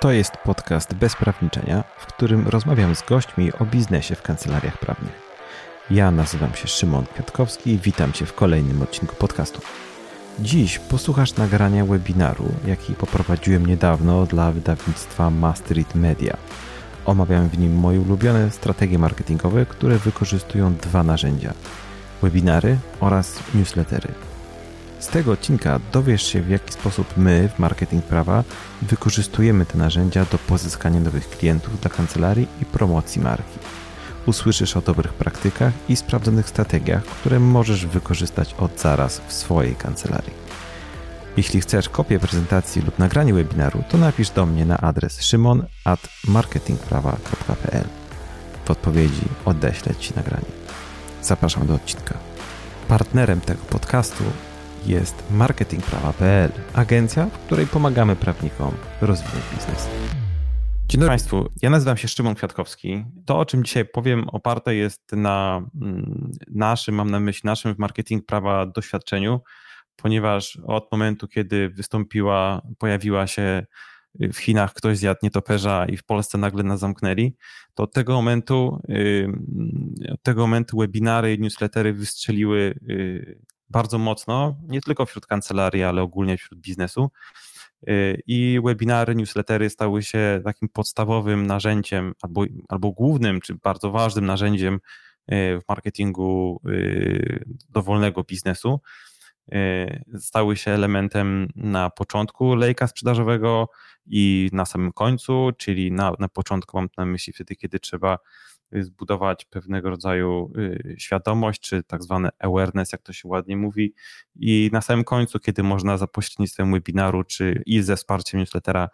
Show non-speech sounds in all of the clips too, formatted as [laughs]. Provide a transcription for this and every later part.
To jest podcast bez prawniczenia, w którym rozmawiam z gośćmi o biznesie w kancelariach prawnych. Ja nazywam się Szymon Kwiatkowski i witam Cię w kolejnym odcinku podcastu. Dziś posłuchasz nagrania webinaru, jaki poprowadziłem niedawno dla wydawnictwa Masterit Media. Omawiam w nim moje ulubione strategie marketingowe, które wykorzystują dwa narzędzia: webinary oraz newslettery. Z tego odcinka dowiesz się, w jaki sposób my w Marketing Prawa wykorzystujemy te narzędzia do pozyskania nowych klientów dla kancelarii i promocji marki. Usłyszysz o dobrych praktykach i sprawdzonych strategiach, które możesz wykorzystać od zaraz w swojej kancelarii. Jeśli chcesz kopię prezentacji lub nagranie webinaru, to napisz do mnie na adres szymon@marketingprawa.pl. W odpowiedzi odeślę Ci nagranie. Zapraszam do odcinka. Partnerem tego podcastu jest marketingprawa.pl, agencja, w której pomagamy prawnikom rozwijać biznes. Dzień dobry Państwu, ja nazywam się Szymon Kwiatkowski. To, o czym dzisiaj powiem, oparte jest na mm, naszym, mam na myśli naszym w marketing prawa doświadczeniu, ponieważ od momentu, kiedy wystąpiła, pojawiła się w Chinach ktoś zjadł nietoperza i w Polsce nagle nas zamknęli, to od tego momentu, od tego momentu webinary i newslettery wystrzeliły y, bardzo mocno, nie tylko wśród kancelarii, ale ogólnie wśród biznesu. Y, I webinary, newslettery stały się takim podstawowym narzędziem, albo, albo głównym, czy bardzo ważnym narzędziem y, w marketingu y, dowolnego biznesu. Stały się elementem na początku lejka sprzedażowego i na samym końcu, czyli na, na początku mam na myśli wtedy, kiedy trzeba zbudować pewnego rodzaju y, świadomość, czy tak zwane awareness, jak to się ładnie mówi. I na samym końcu, kiedy można za pośrednictwem webinaru, czy i ze wsparciem newslettera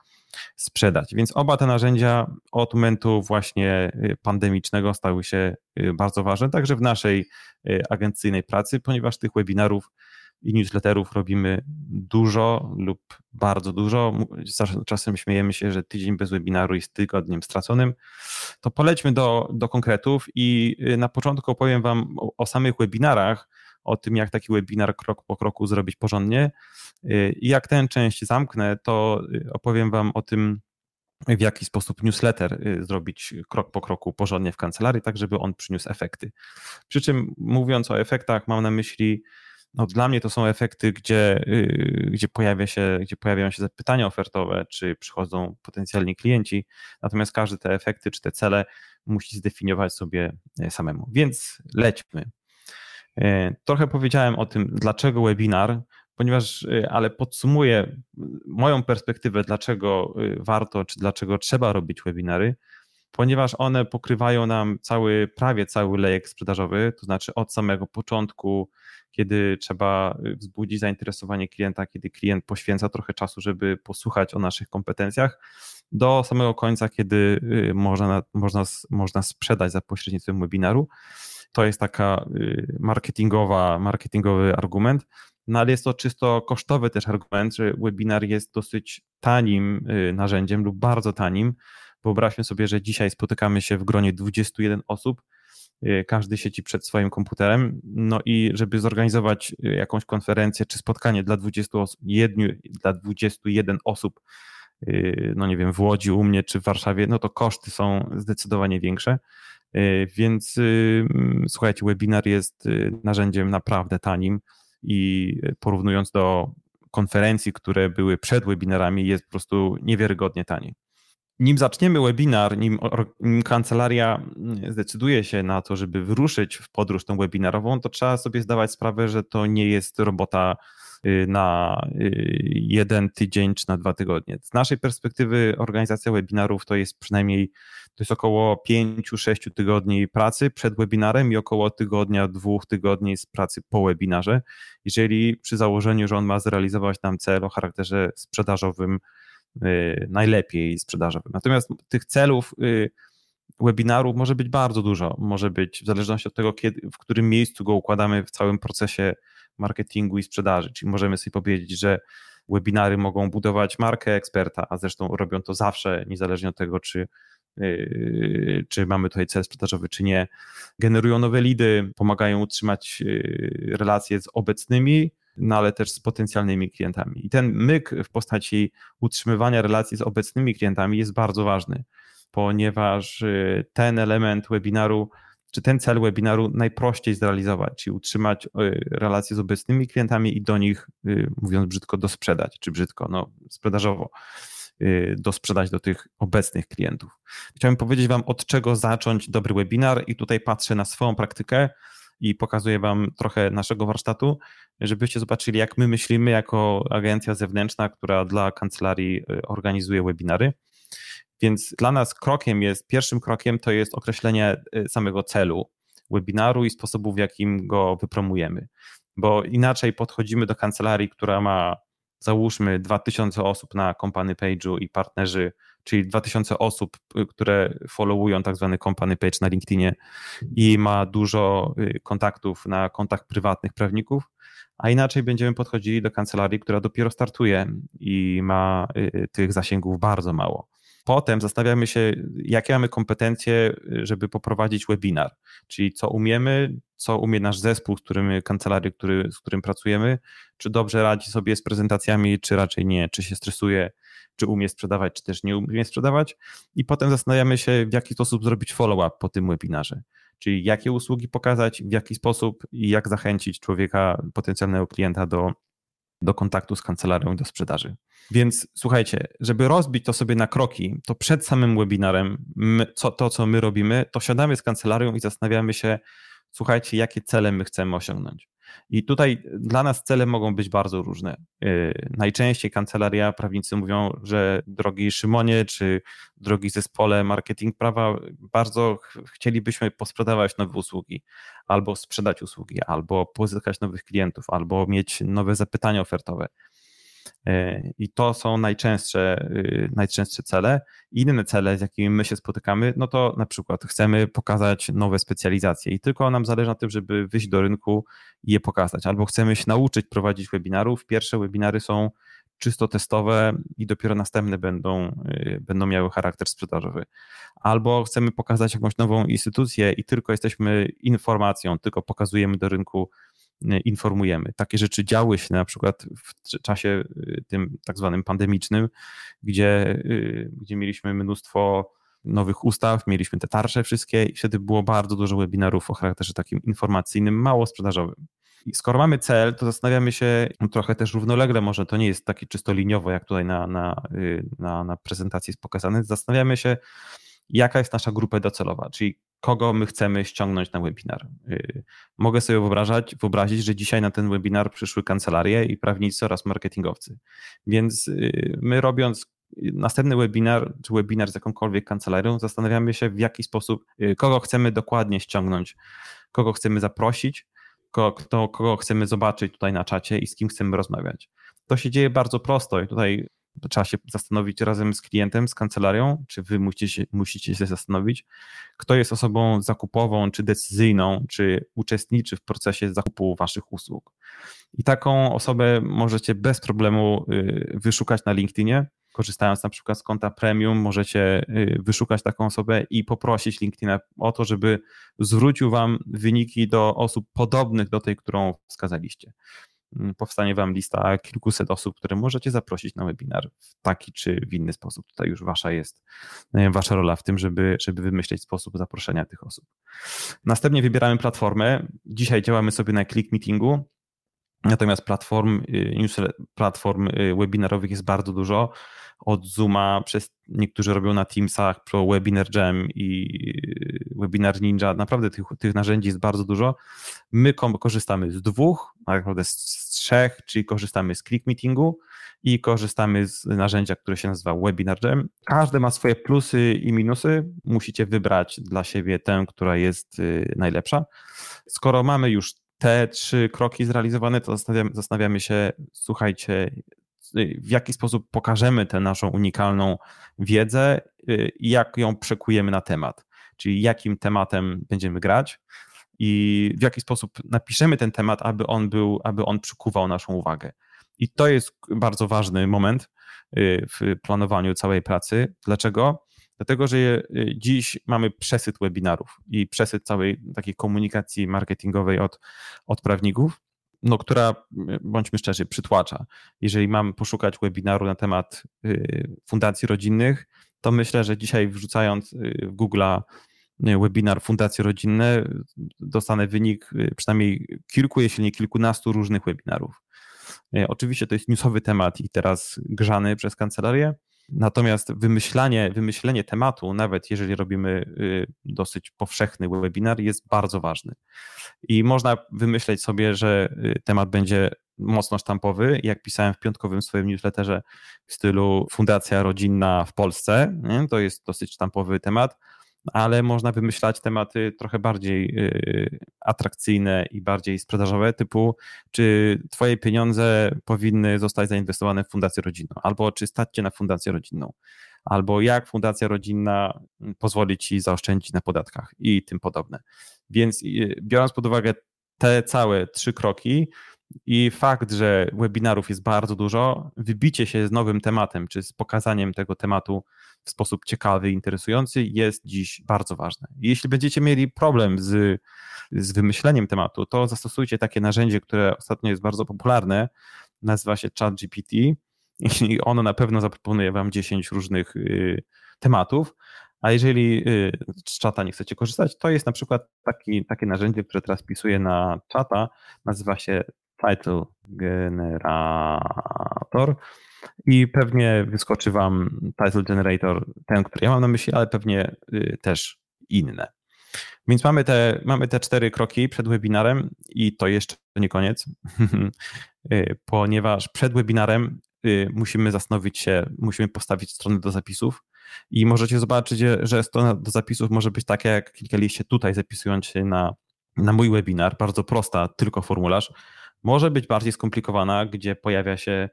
sprzedać. Więc oba te narzędzia od momentu właśnie y, pandemicznego stały się y, bardzo ważne, także w naszej agencyjnej pracy, ponieważ tych webinarów i newsletterów robimy dużo lub bardzo dużo. Czasem śmiejemy się, że tydzień bez webinaru jest tygodniem straconym. To polećmy do, do konkretów i y, na początku opowiem Wam o, o samych webinarach, o tym, jak taki webinar krok po kroku zrobić porządnie. Y, I jak tę część zamknę, to y, opowiem Wam o tym, w jaki sposób newsletter zrobić krok po kroku porządnie w kancelarii, tak żeby on przyniósł efekty. Przy czym mówiąc o efektach, mam na myśli no dla mnie to są efekty, gdzie, y, gdzie, pojawia się, gdzie pojawiają się zapytania ofertowe, czy przychodzą potencjalni klienci, natomiast każdy te efekty czy te cele musi zdefiniować sobie e, samemu. Więc lećmy. E, trochę powiedziałem o tym, dlaczego webinar, ponieważ, e, ale podsumuję moją perspektywę, dlaczego warto, czy dlaczego trzeba robić webinary, ponieważ one pokrywają nam cały, prawie cały lejek sprzedażowy, to znaczy od samego początku kiedy trzeba y, wzbudzić zainteresowanie klienta, kiedy klient poświęca trochę czasu, żeby posłuchać o naszych kompetencjach, do samego końca, kiedy y, można, można, można sprzedać za pośrednictwem webinaru. To jest taka y, marketingowa, marketingowy argument. No ale jest to czysto kosztowy też argument, że webinar jest dosyć tanim narzędziem lub bardzo tanim. Wyobraźmy sobie, że dzisiaj spotykamy się w gronie 21 osób, Y, każdy siedzi przed swoim komputerem. No i żeby zorganizować y, jakąś konferencję czy spotkanie dla 21, dla 21 osób, y, no nie wiem, w Łodzi, u mnie czy w Warszawie, no to koszty są zdecydowanie większe. Więc słuchajcie, webinar jest narzędziem naprawdę tanim i porównując do konferencji, które były przed webinarami, jest po prostu niewiarygodnie taniej nim zaczniemy webinar, nim, nim, kancelaria zdecyduje się na to, żeby wyruszyć w podróż tą webinarową, to trzeba sobie zdawać sprawę, że to nie jest robota y, na y, jeden tydzień czy na dwa tygodnie. Z naszej perspektywy organizacja webinarów to jest przynajmniej to jest około 5-6 tygodni pracy przed webinarem i około tygodnia, dwóch tygodni z pracy po webinarze. Jeżeli przy założeniu, że on ma zrealizować nam cel o charakterze sprzedażowym, najlepiej sprzedażowym. Natomiast tych celów y, webinaru może być bardzo dużo. Może być w zależności od tego, kiedy, w którym miejscu go układamy w całym procesie marketingu i sprzedaży. Czyli możemy sobie powiedzieć, że webinary mogą budować markę eksperta, a zresztą robią to zawsze, niezależnie od tego, czy, y, czy mamy tutaj cel sprzedażowy, czy nie. Generują nowe lidy, pomagają utrzymać relacje z obecnymi no ale też z potencjalnymi klientami. I ten myk w postaci utrzymywania relacji z obecnymi klientami jest bardzo ważny, ponieważ y, ten element webinaru, czy ten cel webinaru najprościej zrealizować, czyli utrzymać y, relacje z obecnymi klientami i do nich, y, mówiąc brzydko, dosprzedać, czy brzydko, no sprzedażowo dosprzedać do tych obecnych klientów. Chciałbym powiedzieć Wam, od czego zacząć dobry webinar, i tutaj patrzę na swoją praktykę i pokazuję Wam trochę naszego warsztatu, żebyście zobaczyli, jak my myślimy jako agencja zewnętrzna, która dla kancelarii y, organizuje webinary. Więc dla nas krokiem jest, pierwszym krokiem to jest określenie y, samego celu webinaru i sposobu, w jakim go wypromujemy. Bo inaczej podchodzimy do kancelarii, która ma załóżmy 2000 osób na company page'u i partnerzy, czyli 2000 osób, y, które followują tak zwany company page na LinkedInie i ma dużo kontaktów na kontach prywatnych prawników, a inaczej będziemy podchodzili do kancelarii, która dopiero startuje i ma y, tych zasięgów bardzo mało. Potem zastanawiamy się, jakie mamy kompetencje, żeby poprowadzić webinar, czyli co umiemy, co umie nasz zespół, z którym kancelarii, który, z którym pracujemy, czy dobrze radzi sobie z prezentacjami, czy raczej nie, czy się stresuje, czy umie sprzedawać, czy też nie umie sprzedawać. I potem zastanawiamy się, w jaki sposób zrobić follow-up po tym webinarze czyli jakie usługi pokazać, w jaki sposób i jak zachęcić człowieka, potencjalnego klienta do, do kontaktu z kancelarią i do sprzedaży. Więc słuchajcie, żeby rozbić to sobie na kroki, to przed samym webinarem, my, co, to co my robimy, to siadamy z kancelarią i zastanawiamy się, słuchajcie, jakie cele my chcemy osiągnąć. I tutaj dla nas cele mogą być bardzo różne. Y, najczęściej kancelaria prawnicy mówią, że drogi Szymonie czy drogi zespole marketing prawa, bardzo chcielibyśmy posprzedawać nowe usługi, albo sprzedać usługi, albo pozyskać nowych klientów, albo mieć nowe zapytania ofertowe. E, I to są najczęstsze, y, najczęstsze cele. Inne cele, z jakimi my się spotykamy, no to na przykład chcemy pokazać nowe specjalizacje i tylko nam zależy na tym, żeby wyjść do rynku i je pokazać. Albo chcemy się nauczyć prowadzić webinarów. Pierwsze webinary są czysto testowe i dopiero następne będą, y, będą miały charakter sprzedażowy. Albo chcemy pokazać jakąś nową instytucję i tylko jesteśmy informacją, tylko pokazujemy do rynku informujemy. Takie rzeczy działy się na przykład w czasie y, tym tak zwanym pandemicznym, gdzie, y, gdzie mieliśmy mnóstwo nowych ustaw, mieliśmy te tarcze wszystkie i wtedy było bardzo dużo webinarów o charakterze takim informacyjnym, mało sprzedażowym. I skoro mamy cel, to zastanawiamy się trochę też równolegle, może to nie jest takie czysto liniowo, jak tutaj na, na, na, na prezentacji jest pokazane, zastanawiamy się, jaka jest nasza grupa docelowa, czyli kogo my chcemy ściągnąć na webinar. Y, mogę sobie wyobrażać, wyobrazić, że dzisiaj na ten webinar przyszły kancelarie i prawnicy oraz marketingowcy. Więc y, my robiąc następny webinar, czy webinar z jakąkolwiek kancelarią, zastanawiamy się, w jaki sposób, y, kogo chcemy dokładnie ściągnąć, kogo chcemy zaprosić, kogo, kogo chcemy zobaczyć tutaj na czacie i z kim chcemy rozmawiać. To się dzieje bardzo prosto i tutaj trzeba się zastanowić razem z klientem, z kancelarią, czy wy musicie się, musicie się zastanowić, kto jest osobą zakupową, czy decyzyjną, czy uczestniczy w procesie zakupu waszych usług. I taką osobę możecie bez problemu y, wyszukać na LinkedInie. Korzystając na przykład z konta premium, możecie y, wyszukać taką osobę i poprosić LinkedIna o to, żeby zwrócił wam wyniki do osób podobnych do tej, którą wskazaliście. Mm, powstanie Wam lista kilkuset osób, które możecie zaprosić na webinar w taki czy w inny sposób. Tutaj już Wasza jest, e, Wasza rola w tym, żeby, żeby wymyśleć sposób zaproszenia tych osób. Następnie wybieramy platformę. Dzisiaj działamy sobie na Click Meetingu, natomiast platform, y, platform y, webinarowych jest bardzo dużo od Zooma, przez niektórzy robią na Teamsach, pro Webinar Jam i Webinar Ninja. Naprawdę tych, tych narzędzi jest bardzo dużo. My korzystamy z dwóch, tak naprawdę z, trzech, czyli korzystamy z Click Meetingu i korzystamy z narzędzia, które się nazywa Webinar Jam. Każde ma swoje plusy i minusy. Musicie wybrać dla siebie tę, która jest y, najlepsza. Skoro mamy już te trzy kroki zrealizowane, to zastanawiamy się, słuchajcie, w jaki sposób pokażemy tę naszą unikalną wiedzę y, i jak ją przekujemy na temat. Czyli jakim tematem będziemy grać i w jaki sposób napiszemy ten temat, aby on był, aby on przykuwał naszą uwagę. I to jest bardzo ważny moment y, w planowaniu całej pracy. Dlaczego? Dlatego, że dziś mamy przesyt webinarów i przesyt całej takiej komunikacji marketingowej od, od prawników no, która, bądźmy szczerzy, przytłacza. Jeżeli mam poszukać webinaru na temat fundacji rodzinnych, to myślę, że dzisiaj wrzucając w Google'a webinar Fundacje Rodzinne, dostanę wynik przynajmniej kilku, jeśli nie kilkunastu różnych webinarów. Oczywiście to jest newsowy temat i teraz grzany przez kancelarię, Natomiast wymyślanie, wymyślenie tematu, nawet jeżeli robimy y, dosyć powszechny webinar, jest bardzo ważny. I można wymyśleć sobie, że y, temat będzie mocno sztampowy, jak pisałem w piątkowym swoim newsletterze w stylu Fundacja Rodzinna w Polsce. To jest dosyć sztampowy temat ale można wymyślać tematy trochę bardziej y, atrakcyjne i bardziej sprzedażowe, typu czy twoje pieniądze powinny zostać zainwestowane w fundację rodzinną, albo czy stać cię na fundację rodzinną, albo jak fundacja rodzinna pozwoli ci zaoszczędzić na podatkach i tym podobne. Więc y, biorąc pod uwagę te całe trzy kroki, i fakt, że webinarów jest bardzo dużo, wybicie się z nowym tematem, czy z pokazaniem tego tematu w sposób ciekawy, interesujący, jest dziś bardzo ważne. Jeśli będziecie mieli problem z, z wymyśleniem tematu, to zastosujcie takie narzędzie, które ostatnio jest bardzo popularne, nazywa się ChatGPT i ono na pewno zaproponuje Wam 10 różnych y, tematów. A jeżeli y, z czata nie chcecie korzystać, to jest na przykład taki, takie narzędzie, które teraz pisuję na czata, nazywa się Title Generator. I pewnie wyskoczy Wam Title Generator, ten, który ja mam na myśli, ale pewnie y, też inne. Więc mamy te, mamy te cztery kroki przed webinarem i to jeszcze nie koniec, [laughs] y, ponieważ przed webinarem y, musimy zastanowić się, musimy postawić stronę do zapisów i możecie zobaczyć, że strona do zapisów może być taka, jak klikaliście tutaj, zapisując się na, na mój webinar, bardzo prosta, tylko formularz, może być bardziej skomplikowana, gdzie pojawia się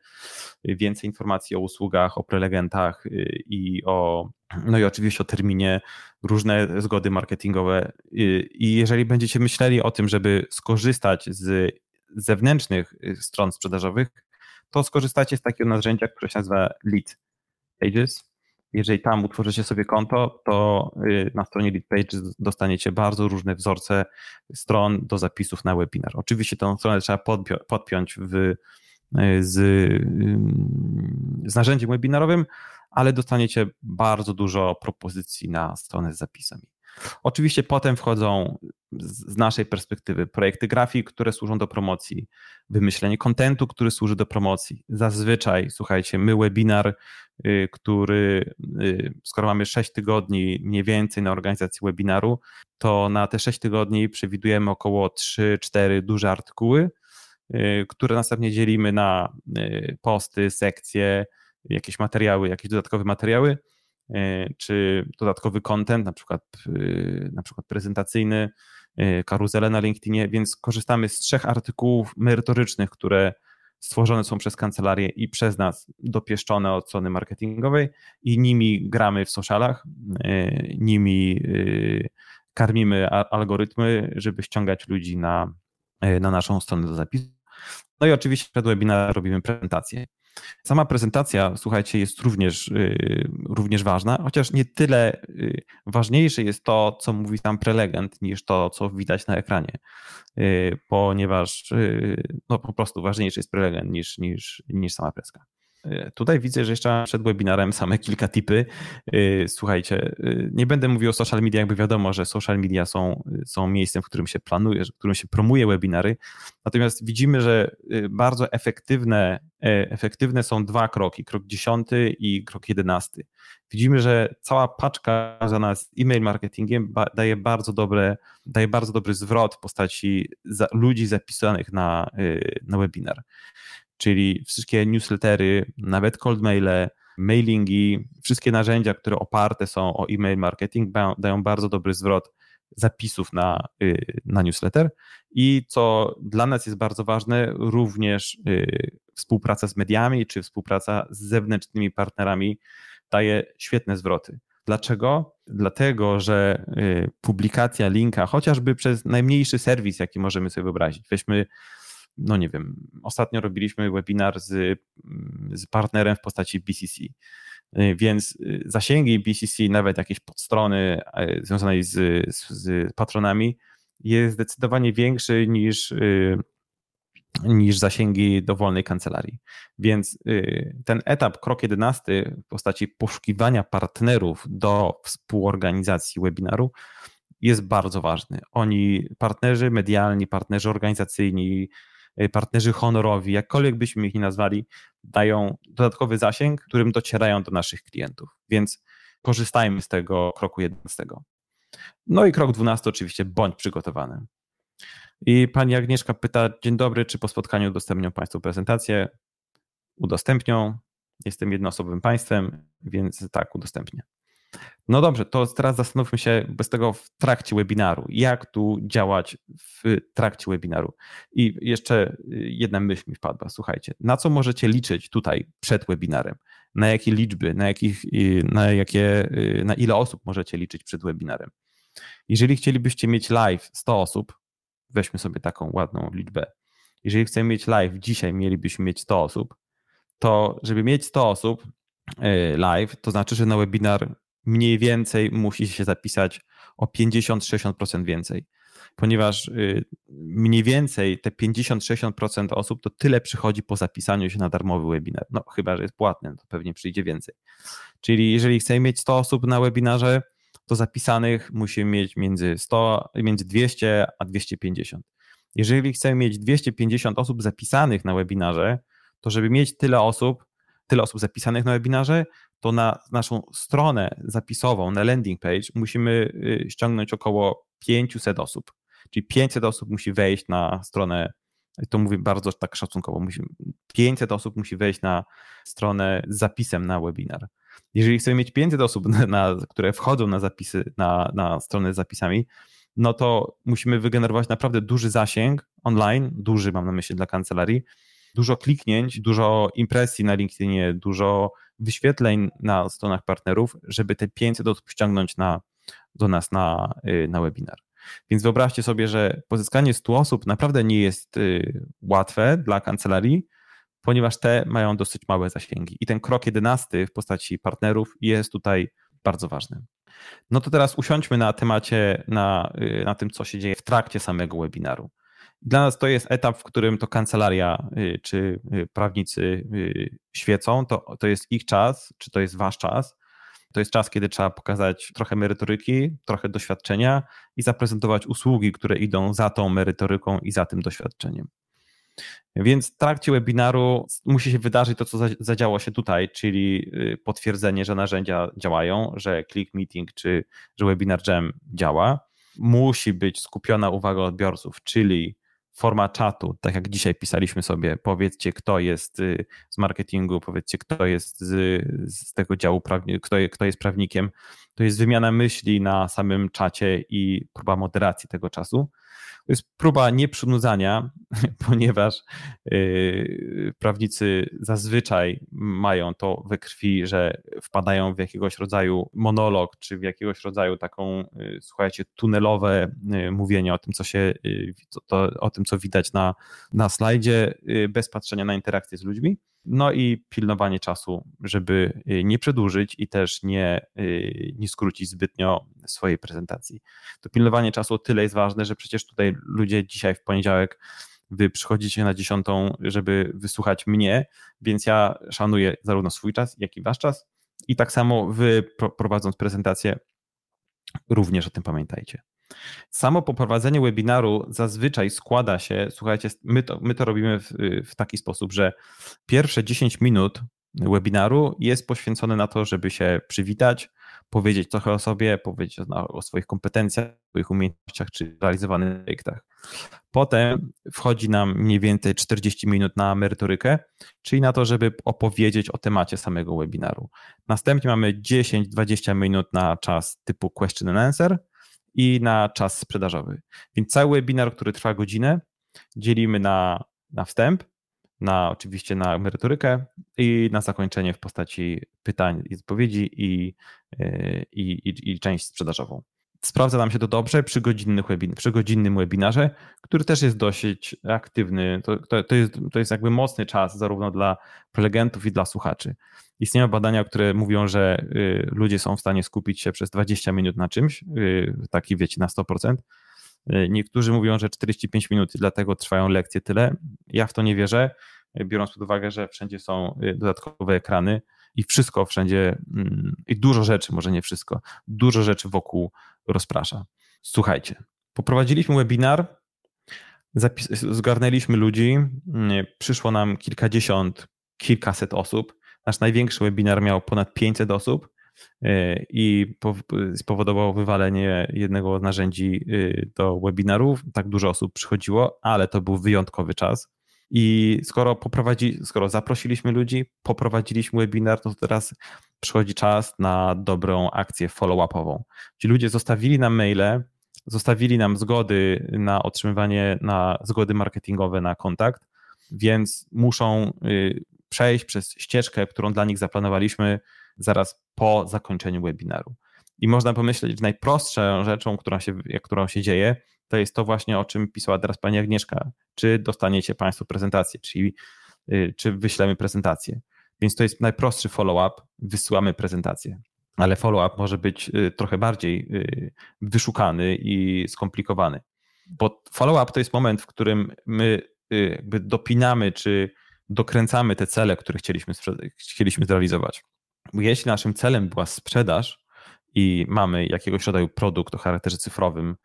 więcej informacji o usługach, o prelegentach y, i o, no i oczywiście o terminie, różne zgody marketingowe. Y, I jeżeli będziecie myśleli o tym, żeby skorzystać z zewnętrznych y, stron sprzedażowych, to skorzystacie z takiego narzędzia, które się nazywa Lead Pages jeżeli tam utworzycie sobie konto, to y, na stronie LeadPage dostaniecie bardzo różne wzorce stron do zapisów na webinar. Oczywiście tę stronę trzeba podpiąć w, y, z, y, z narzędziem webinarowym, ale dostaniecie bardzo dużo propozycji na stronę z zapisami. Oczywiście potem wchodzą z naszej perspektywy projekty grafik, które służą do promocji, wymyślenie kontentu, który służy do promocji. Zazwyczaj, słuchajcie, my webinar, y, który, y, skoro mamy 6 tygodni mniej więcej na organizację webinaru, to na te 6 tygodni przewidujemy około 3-4 duże artykuły, y, które następnie dzielimy na posty, sekcje, jakieś materiały, jakieś dodatkowe materiały czy dodatkowy content, na przykład, na przykład prezentacyjny, e, karuzele na LinkedInie, więc korzystamy z trzech artykułów merytorycznych, które stworzone są przez kancelarię i przez nas dopieszczone od strony marketingowej i nimi gramy w socialach, nimi karmimy algorytmy, żeby ściągać ludzi na, na naszą stronę do zapisu. No i oczywiście przed webinarem robimy prezentację. Sama prezentacja, słuchajcie, jest również, y, również ważna, chociaż nie tyle y, ważniejsze jest to, co mówi tam prelegent, niż to, co widać na ekranie, y, ponieważ no, po prostu ważniejszy jest prelegent niż, niż, niż sama preska. Tutaj widzę, że jeszcze przed webinarem same kilka tipy. Y, słuchajcie, y, nie będę mówił o social media, jakby wiadomo, że social media są, są miejscem, w którym się planuje, w którym się promuje webinary. Natomiast widzimy, że bardzo efektywne, e, efektywne są dwa kroki, krok dziesiąty i krok jedenasty. Widzimy, że cała paczka związana z e-mail marketingiem daje bardzo, dobre, daje bardzo dobry zwrot w postaci ludzi zapisanych na, na webinar czyli wszystkie newslettery, nawet cold maile, mailingi, wszystkie narzędzia, które oparte są o e-mail marketing, dają bardzo dobry zwrot zapisów na, y, na newsletter. I co dla nas jest bardzo ważne, również y, współpraca z mediami czy współpraca z zewnętrznymi partnerami daje świetne zwroty. Dlaczego? Dlatego, że y, publikacja linka, chociażby przez najmniejszy serwis, jaki możemy sobie wyobrazić, weźmy no nie wiem, ostatnio robiliśmy webinar z, z partnerem w postaci BCC. Y, więc y, zasięgi BCC, nawet jakieś podstrony y, związanej z, z, z patronami, jest zdecydowanie większy niż, niż zasięgi dowolnej kancelarii. Więc ten etap, krok 11 w postaci poszukiwania partnerów do współorganizacji webinaru jest bardzo ważny. Oni, partnerzy medialni, partnerzy organizacyjni, partnerzy honorowi, jakkolwiek byśmy ich nie nazwali, dają dodatkowy zasięg, którym docierają do naszych klientów. Więc korzystajmy z tego kroku 11. No i krok 12 oczywiście, bądź przygotowany. I pani Agnieszka pyta, dzień dobry, czy po spotkaniu udostępnią Państwo prezentację? Udostępnią. Jestem jednoosobowym państwem, więc tak, udostępnię. No dobrze, to teraz zastanówmy się bez tego w trakcie webinaru. Jak tu działać w trakcie webinaru? I jeszcze jedna myśl mi wpadła. Słuchajcie, na co możecie liczyć tutaj przed webinarem? Na jakie liczby, na, jakich, na, jakie, na ile osób możecie liczyć przed webinarem? Jeżeli chcielibyście mieć live 100 osób, weźmy sobie taką ładną liczbę. Jeżeli chcemy mieć live, dzisiaj mielibyśmy mieć 100 osób, to żeby mieć 100 osób live, to znaczy, że na webinar mniej więcej musi się zapisać o 50-60% więcej. Ponieważ y, mniej więcej te 50-60% osób to tyle przychodzi po zapisaniu się na darmowy webinar. No, chyba, że jest płatny, to pewnie przyjdzie więcej. Czyli jeżeli chcemy mieć 100 osób na webinarze, to zapisanych musimy mieć między 100, między 200 a 250. Jeżeli chcemy mieć 250 osób zapisanych na webinarze, to żeby mieć tyle osób, tyle osób zapisanych na webinarze, to na naszą stronę zapisową, na landing page musimy y, ściągnąć około 500 osób. Czyli 500 osób musi wejść na stronę, to mówię bardzo tak szacunkowo, 500 osób musi wejść na stronę z zapisem na webinar. Jeżeli chcemy mieć 500 osób, na, które wchodzą na zapisy, na, na stronę z zapisami, no to musimy wygenerować naprawdę duży zasięg online, duży mam na myśli dla kancelarii, dużo kliknięć, dużo impresji na LinkedInie, dużo wyświetleń na stronach partnerów, żeby te 500 osób ściągnąć na, do nas na, y, na webinar. Więc wyobraźcie sobie, że pozyskanie 100 osób naprawdę nie jest y, łatwe dla kancelarii, ponieważ te mają dosyć małe zasięgi. I ten krok jedenasty w postaci partnerów jest tutaj bardzo ważny. No to teraz usiądźmy na temacie, na, y, na tym, co się dzieje w trakcie samego webinaru. Dla nas to jest etap, w którym to kancelaria y, czy y, prawnicy świecą, to, to jest ich czas, czy to jest wasz czas. To jest czas, kiedy trzeba pokazać trochę merytoryki, trochę doświadczenia i zaprezentować usługi, które idą za tą merytoryką i za tym doświadczeniem. Więc w trakcie webinaru musi się wydarzyć to, co zadziało się tutaj, czyli y, potwierdzenie, że narzędzia działają, że Click Meeting czy że Webinar Jam działa. Musi być skupiona uwaga odbiorców, czyli forma czatu, tak jak dzisiaj pisaliśmy sobie, powiedzcie, kto jest y, z marketingu, powiedzcie, kto jest z, z tego działu, kto, kto jest prawnikiem. To jest wymiana myśli na samym czacie i próba moderacji tego czasu. To jest próba nieprzynudzania, [laughs] ponieważ yy, prawnicy zazwyczaj mają to we krwi, że wpadają w jakiegoś rodzaju monolog, czy w jakiegoś rodzaju taką, yy, słuchajcie, tunelowe yy, mówienie o tym, co się, to, to, o tym, co widać na, na slajdzie, bez patrzenia na interakcję z ludźmi. No i pilnowanie czasu, żeby y, nie przedłużyć i też nie, y, nie skrócić zbytnio swojej prezentacji. To pilnowanie czasu o tyle jest ważne, że przecież tutaj ludzie dzisiaj w poniedziałek wy przychodzicie na dziesiątą, żeby wysłuchać mnie, więc ja szanuję zarówno swój czas, jak i wasz czas. I tak samo wy prowadząc prezentację, również o tym pamiętajcie. Samo poprowadzenie webinaru zazwyczaj składa się, słuchajcie, my to, my to robimy w, w taki sposób, że pierwsze 10 minut webinaru jest poświęcone na to, żeby się przywitać, powiedzieć trochę o sobie, powiedzieć o, swoich kompetencjach, swoich umiejętnościach czy realizowanych projektach. Potem wchodzi nam mniej więcej 40 minut na merytorykę, czyli na to, żeby opowiedzieć o temacie samego webinaru. Następnie mamy 10-20 minut na czas typu question and answer, i na czas sprzedażowy. Więc cały webinar, który trwa godzinę, dzielimy na, na wstęp, na oczywiście na merytorykę i na zakończenie w postaci pytań i odpowiedzi i, e, i, i, i część sprzedażową. Sprawdza nam się to dobrze przy, godzinnych webin przy godzinnym webinarze, który też jest dosyć aktywny. To, to, to, jest, to jest jakby mocny czas zarówno dla prelegentów i dla słuchaczy. Istnieją badania, które mówią, że y, ludzie są w stanie skupić się przez 20 minut na czymś, y, taki wiecie, na 100%. Niektórzy mówią, że 45 minut, dlatego trwają lekcje tyle. Ja w to nie wierzę, biorąc pod uwagę, że wszędzie są dodatkowe ekrany i wszystko wszędzie, mm, i dużo rzeczy, może nie wszystko, dużo rzeczy wokół rozprasza. Słuchajcie, poprowadziliśmy webinar, zgarnęliśmy ludzi, mm, przyszło nam kilkadziesiąt, kilkaset osób. Nasz największy webinar miał ponad 500 osób y, i spowodowało wywalenie jednego z narzędzi y, do webinarów. Tak dużo osób przychodziło, ale to był wyjątkowy czas. I skoro, poprowadzi, skoro zaprosiliśmy ludzi, poprowadziliśmy webinar, to teraz przychodzi czas na dobrą akcję follow-upową. Ci ludzie zostawili nam maile, zostawili nam zgody na otrzymywanie, na zgody marketingowe na kontakt, więc muszą y, przejść przez ścieżkę, którą dla nich zaplanowaliśmy zaraz po zakończeniu webinaru. I można pomyśleć, że najprostszą rzeczą, którą się, którą się dzieje, to jest to właśnie, o czym pisała teraz pani Agnieszka. Czy dostaniecie Państwo prezentację, czyli y, czy wyślemy prezentację. Więc to jest najprostszy follow-up, wysyłamy prezentację. Ale follow-up może być y, trochę bardziej y, wyszukany i skomplikowany. Bo follow-up to jest moment, w którym my jakby dopinamy czy dokręcamy te cele, które chcieliśmy, chcieliśmy zrealizować. Jeśli naszym celem była sprzedaż i mamy jakiegoś rodzaju produkt o charakterze cyfrowym,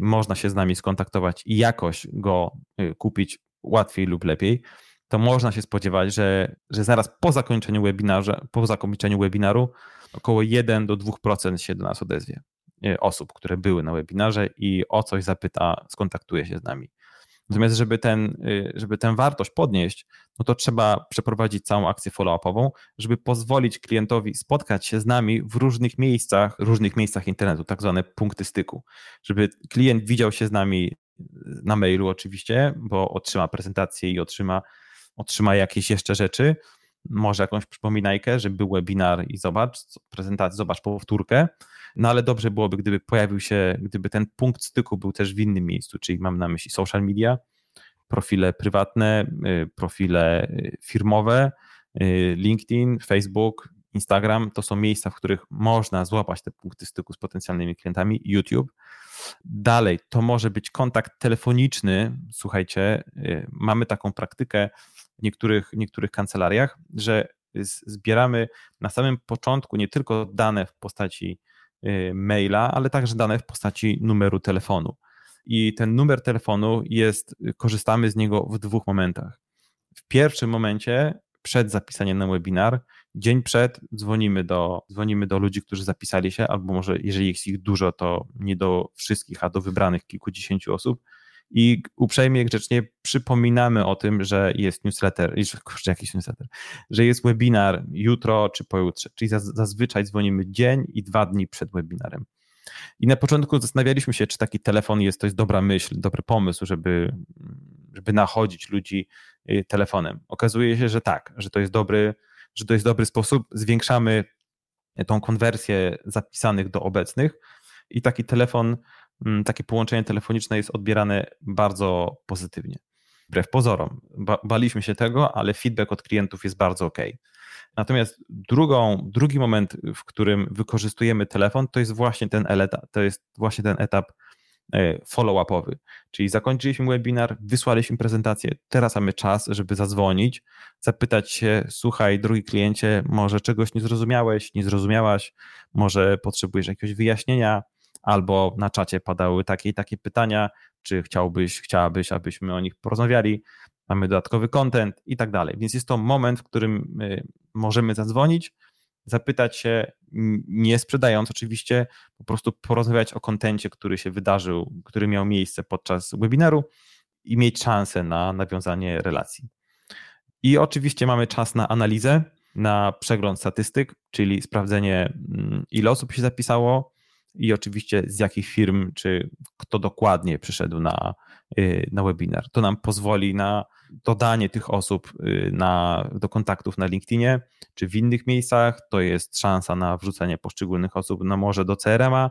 można się z nami skontaktować i jakoś go y, kupić łatwiej lub lepiej, to można się spodziewać, że, że zaraz po zakończeniu webinarza, po zakończeniu webinaru około 1 do 2% się do nas odezwie y, osób, które były na webinarze i o coś zapyta, skontaktuje się z nami. Natomiast, żeby, ten, y, żeby tę wartość podnieść, no to trzeba przeprowadzić całą akcję follow-upową, żeby pozwolić klientowi spotkać się z nami w różnych miejscach, różnych miejscach internetu, tak zwane punkty styku. Żeby klient widział się z nami y, na mailu oczywiście, bo otrzyma prezentację i otrzyma, otrzyma jakieś jeszcze rzeczy, może jakąś przypominajkę, że był webinar i zobacz prezentację, zobacz powtórkę, no ale dobrze byłoby, gdyby pojawił się, gdyby ten punkt styku był też w innym miejscu, czyli mam na myśli social media, profile prywatne, y, profile y, firmowe, y, LinkedIn, Facebook, Instagram to są miejsca, w których można złapać te punkty styku z potencjalnymi klientami, YouTube. Dalej, to może być kontakt telefoniczny. Słuchajcie, mamy taką praktykę niektórych, niektórych kancelariach, że zbieramy na samym początku nie tylko dane w postaci Y, maila, ale także dane w postaci numeru telefonu. I ten numer telefonu jest, korzystamy z niego w dwóch momentach. W pierwszym momencie, przed zapisaniem na webinar, dzień przed dzwonimy do, dzwonimy do ludzi, którzy zapisali się, albo może jeżeli jest ich dużo, to nie do wszystkich, a do wybranych kilkudziesięciu osób i uprzejmie, grzecznie przypominamy o tym, że jest newsletter, kurczę, jakiś newsletter, że jest webinar jutro czy pojutrze, czyli zazwyczaj dzwonimy dzień i dwa dni przed webinarem. I na początku zastanawialiśmy się, czy taki telefon jest, to jest dobra myśl, dobry pomysł, żeby, żeby nachodzić ludzi y, telefonem. Okazuje się, że tak, że to jest dobry, że to jest dobry sposób. Zwiększamy tą konwersję zapisanych do obecnych i taki telefon takie połączenie telefoniczne jest odbierane bardzo pozytywnie. Wbrew pozorom. Ba baliśmy się tego, ale feedback od klientów jest bardzo ok. Natomiast drugą, drugi moment, w którym wykorzystujemy telefon, to jest właśnie ten etap, to jest właśnie ten etap e, follow-upowy. Czyli zakończyliśmy webinar, wysłaliśmy prezentację, teraz mamy czas, żeby zadzwonić, zapytać się, słuchaj, drugi kliencie, może czegoś nie zrozumiałeś, nie zrozumiałaś, może potrzebujesz jakiegoś wyjaśnienia, albo na czacie padały takie i takie pytania, czy chciałbyś, chciałabyś, abyśmy o nich porozmawiali, mamy dodatkowy content i tak dalej. Więc jest to moment, w którym możemy zadzwonić, zapytać się, nie sprzedając oczywiście, po prostu porozmawiać o kontencie, który się wydarzył, który miał miejsce podczas webinaru i mieć szansę na nawiązanie relacji. I oczywiście mamy czas na analizę, na przegląd statystyk, czyli sprawdzenie, ile osób się zapisało, i oczywiście z jakich firm, czy kto dokładnie przyszedł na, y, na webinar. To nam pozwoli na dodanie tych osób y, na, do kontaktów na LinkedInie, czy w innych miejscach. To jest szansa na wrzucenie poszczególnych osób, no może do CRM-a,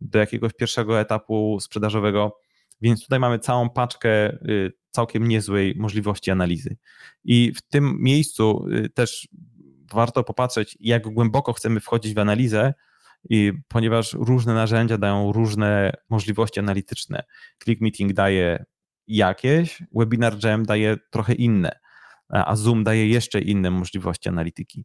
do jakiegoś pierwszego etapu sprzedażowego. Więc tutaj mamy całą paczkę y, całkiem niezłej możliwości analizy. I w tym miejscu też warto popatrzeć, jak głęboko chcemy wchodzić w analizę, I ponieważ różne narzędzia dają różne możliwości analityczne, Click Meeting daje jakieś, Webinar Jam daje trochę inne, a Zoom daje jeszcze inne możliwości analityki.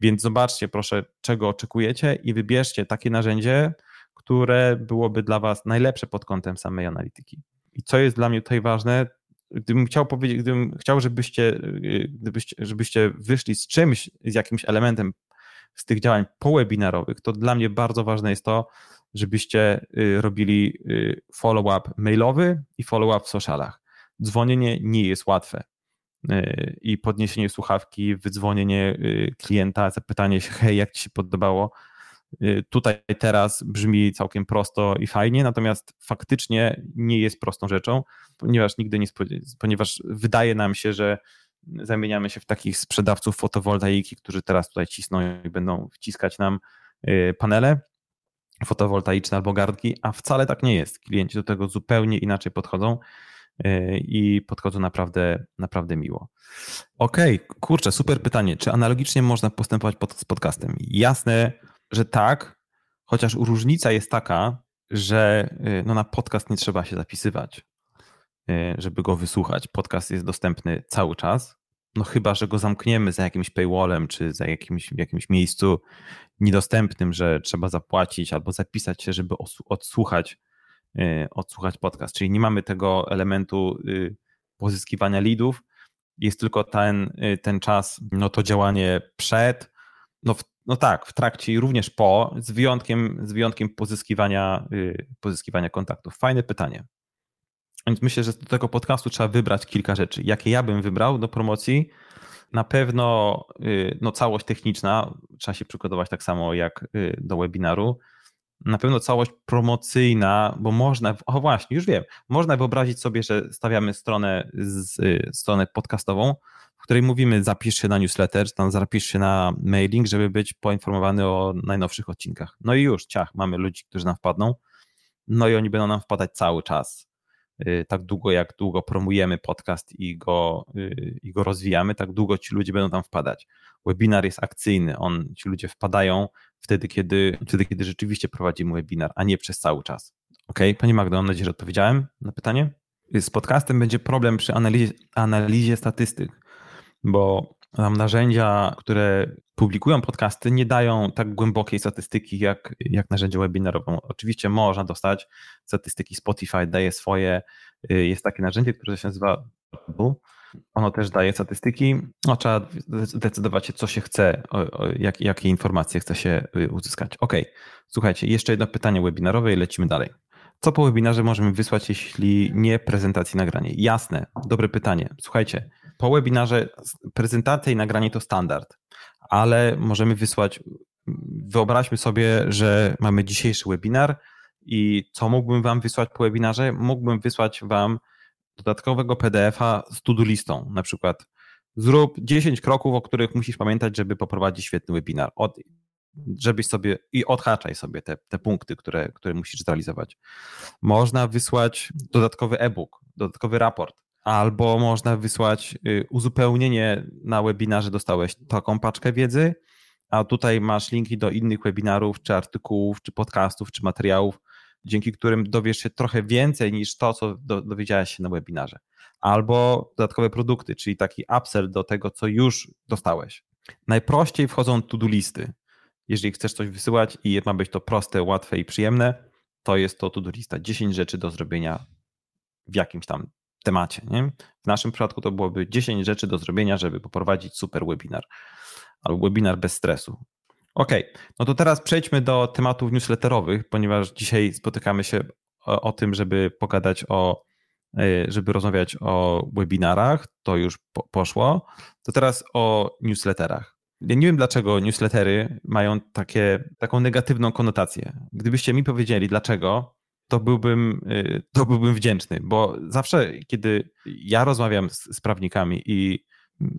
Więc zobaczcie, proszę, czego oczekujecie i wybierzcie takie narzędzie, które byłoby dla Was najlepsze pod kątem samej analityki. I co jest dla mnie tutaj ważne, gdybym chciał powiedzieć, gdybym chciał, żebyście, gdybyście, żebyście wyszli z czymś, z jakimś elementem z tych działań powebinarowych, to dla mnie bardzo ważne jest to, żebyście y, robili y, follow-up mailowy i follow-up w socialach. Dzwonienie nie jest łatwe y, i podniesienie słuchawki, wydzwonienie klienta, zapytanie się, hej, jak ci się podobało, tutaj teraz brzmi całkiem prosto i fajnie, natomiast faktycznie nie jest prostą rzeczą, ponieważ nigdy nie, ponieważ wydaje nam się, że zamieniamy się w takich sprzedawców fotowoltaiki, którzy teraz tutaj cisną i będą wciskać nam panele, fotowoltaiczne albo gardki, a wcale tak nie jest. Klienci do tego zupełnie inaczej podchodzą y, i podchodzą naprawdę, naprawdę miło. Okej, okay, kurczę, super pytanie. Czy analogicznie można postępować pod, z podcastem? Jasne, że tak, chociaż różnica jest taka, że y, no na podcast nie trzeba się zapisywać, y, żeby go wysłuchać. Podcast jest dostępny cały czas no chyba, że go zamkniemy za jakimś paywallem, czy za jakimś, w jakimś miejscu niedostępnym, że trzeba zapłacić albo zapisać się, żeby odsłuchać, y, odsłuchać podcast. Czyli nie mamy tego elementu y, pozyskiwania leadów, jest tylko ten, y, ten czas, no to działanie przed, no, w, no tak, w trakcie i również po, z wyjątkiem, z wyjątkiem pozyskiwania, pozyskiwania kontaktów. Fajne pytanie. Więc myślę, że do tego podcastu trzeba wybrać kilka rzeczy. Jakie ja bym wybrał do promocji? Na pewno y, no, całość techniczna, trzeba się przygotować tak samo jak y, do webinaru. Na pewno całość promocyjna, bo można, o właśnie, już wiem, można wyobrazić sobie, że stawiamy stronę, z, y, stronę podcastową, w której mówimy zapisz się na newsletter, tam zapisz się na mailing, żeby być poinformowany o najnowszych odcinkach. No i już, ciach, mamy ludzi, którzy nam wpadną, no i oni będą nam wpadać cały czas tak długo jak długo promujemy podcast i go, y, i go rozwijamy, tak długo ci ludzie będą tam wpadać. Webinar jest akcyjny, on, ci ludzie wpadają wtedy kiedy, wtedy, kiedy rzeczywiście prowadzimy webinar, a nie przez cały czas. Ok, Pani Magdo, mam nadzieję, że odpowiedziałem na pytanie. Z podcastem będzie problem przy analizie, analizie statystyk, bo tam narzędzia, które publikują podcasty, nie dają tak głębokiej statystyki jak, jak narzędzie webinarowe. Oczywiście można dostać statystyki, Spotify daje swoje, y, jest takie narzędzie, które się nazywa ono też daje statystyki. No, trzeba zdecydować się, co się chce, jak, jakie informacje chce się y, uzyskać. Ok, słuchajcie, jeszcze jedno pytanie webinarowe i lecimy dalej. Co po webinarze możemy wysłać, jeśli nie prezentacji nagranie? Jasne, dobre pytanie. Słuchajcie, po webinarze prezentacja i nagranie to standard, ale możemy wysłać, wyobraźmy sobie, że mamy dzisiejszy webinar i co mógłbym Wam wysłać po webinarze? Mógłbym wysłać Wam dodatkowego PDF-a z to-do listą, na przykład zrób 10 kroków, o których musisz pamiętać, żeby poprowadzić świetny webinar. Od, żebyś sobie i odhaczaj sobie te, te punkty, które, które musisz zrealizować. Można wysłać dodatkowy e-book, dodatkowy raport, albo można wysłać y, uzupełnienie na webinarze, dostałeś taką paczkę wiedzy, a tutaj masz linki do innych webinarów, czy artykułów, czy podcastów, czy materiałów, dzięki którym dowiesz się trochę więcej niż to, co dowiedziałeś się na webinarze. Albo dodatkowe produkty, czyli taki upsell do tego, co już dostałeś. Najprościej wchodzą to-do listy. Jeżeli chcesz coś wysyłać i ma być to proste, łatwe i przyjemne, to jest to to-do lista. 10 rzeczy do zrobienia w jakimś tam temacie. Nie? W naszym przypadku to byłoby 10 rzeczy do zrobienia, żeby poprowadzić super webinar albo webinar bez stresu. Ok, no to teraz przejdźmy do tematów newsletterowych, ponieważ dzisiaj spotykamy się o, o tym, żeby pogadać o, e, żeby rozmawiać o webinarach, to już po, poszło. To teraz o newsletterach. Ja nie wiem, dlaczego newslettery mają takie, taką negatywną konotację. Gdybyście mi powiedzieli, dlaczego, to byłbym, y, to byłbym wdzięczny, bo zawsze, kiedy ja rozmawiam z, z prawnikami i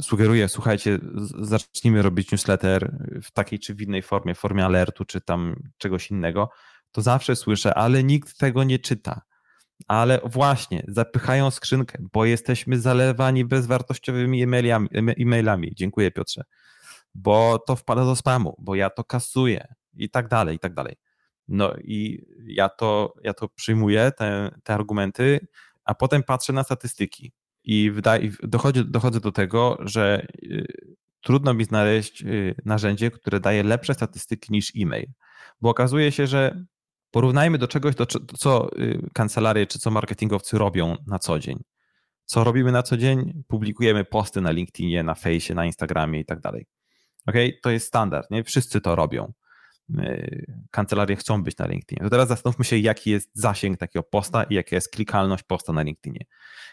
sugeruję, słuchajcie, zacznijmy robić newsletter w takiej czy w innej formie, w formie alertu, czy tam czegoś innego, to zawsze słyszę, ale nikt tego nie czyta. Ale właśnie, zapychają skrzynkę, bo jesteśmy zalewani bezwartościowymi e-mailami. e-mailami. Dziękuję, Piotrze. Bo to wpada do spamu, bo ja to kasuję, i tak dalej, i tak dalej. No i ja to, ja to przyjmuję, te, te argumenty, a potem patrzę na statystyki i wydaje, dochodzi, dochodzę do tego, że y, trudno mi znaleźć y, narzędzie, które daje lepsze statystyki niż e-mail, bo okazuje się, że porównajmy do czegoś, do, co y, kancelarie czy co marketingowcy robią na co dzień. Co robimy na co dzień? Publikujemy posty na LinkedInie, na Fejsie, na Instagramie i tak dalej. Ok, to jest standard, nie? Wszyscy to robią. Kancelarie chcą być na LinkedInie. To teraz zastanówmy się, jaki jest zasięg takiego posta i jaka jest klikalność posta na LinkedInie.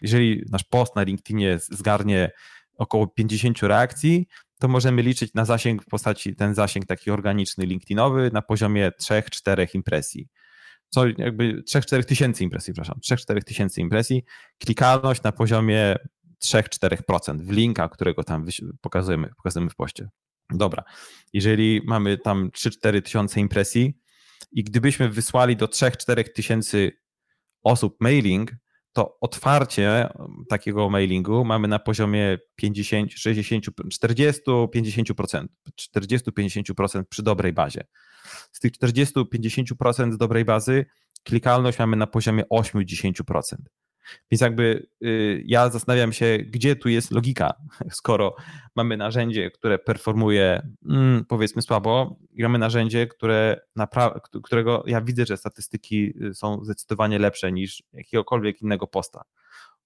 Jeżeli nasz post na LinkedInie zgarnie około 50 reakcji, to możemy liczyć na zasięg w postaci, ten zasięg taki organiczny LinkedInowy na poziomie 3-4 impresji. Co jakby 3-4 tysięcy impresji, przepraszam, 3-4 tysięcy impresji, klikalność na poziomie 3-4% w linka, którego tam pokazujemy, pokazujemy w poście. Dobra, jeżeli mamy tam 3-4 tysiące impresji i gdybyśmy wysłali do 3-4 tysięcy osób mailing, to otwarcie takiego mailingu mamy na poziomie 50, 60, 40, 50%, 40-50% przy dobrej bazie. Z tych 40-50% dobrej bazy klikalność mamy na poziomie 8-10%. Więc jakby y, ja zastanawiam się, gdzie tu jest logika, [laughs] skoro mamy narzędzie, które performuje mm, powiedzmy słabo, i mamy narzędzie, które którego ja widzę, że statystyki y, są zdecydowanie lepsze niż jakiegokolwiek innego posta.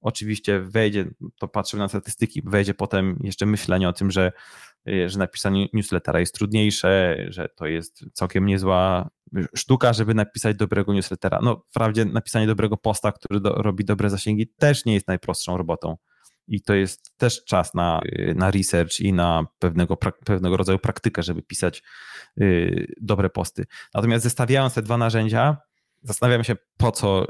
Oczywiście wejdzie, to patrzymy na statystyki, wejdzie potem jeszcze myślenie o tym, że, y, że napisanie newslettera jest trudniejsze, że to jest całkiem niezła sztuka, żeby napisać dobrego newslettera. No, wprawdzie napisanie dobrego posta, który do, robi dobre zasięgi, też nie jest najprostszą robotą. I to jest też czas na, y, na research i na pewnego, pewnego rodzaju praktykę, żeby pisać y, dobre posty. Natomiast zestawiając te dwa narzędzia, zastanawiam się, po co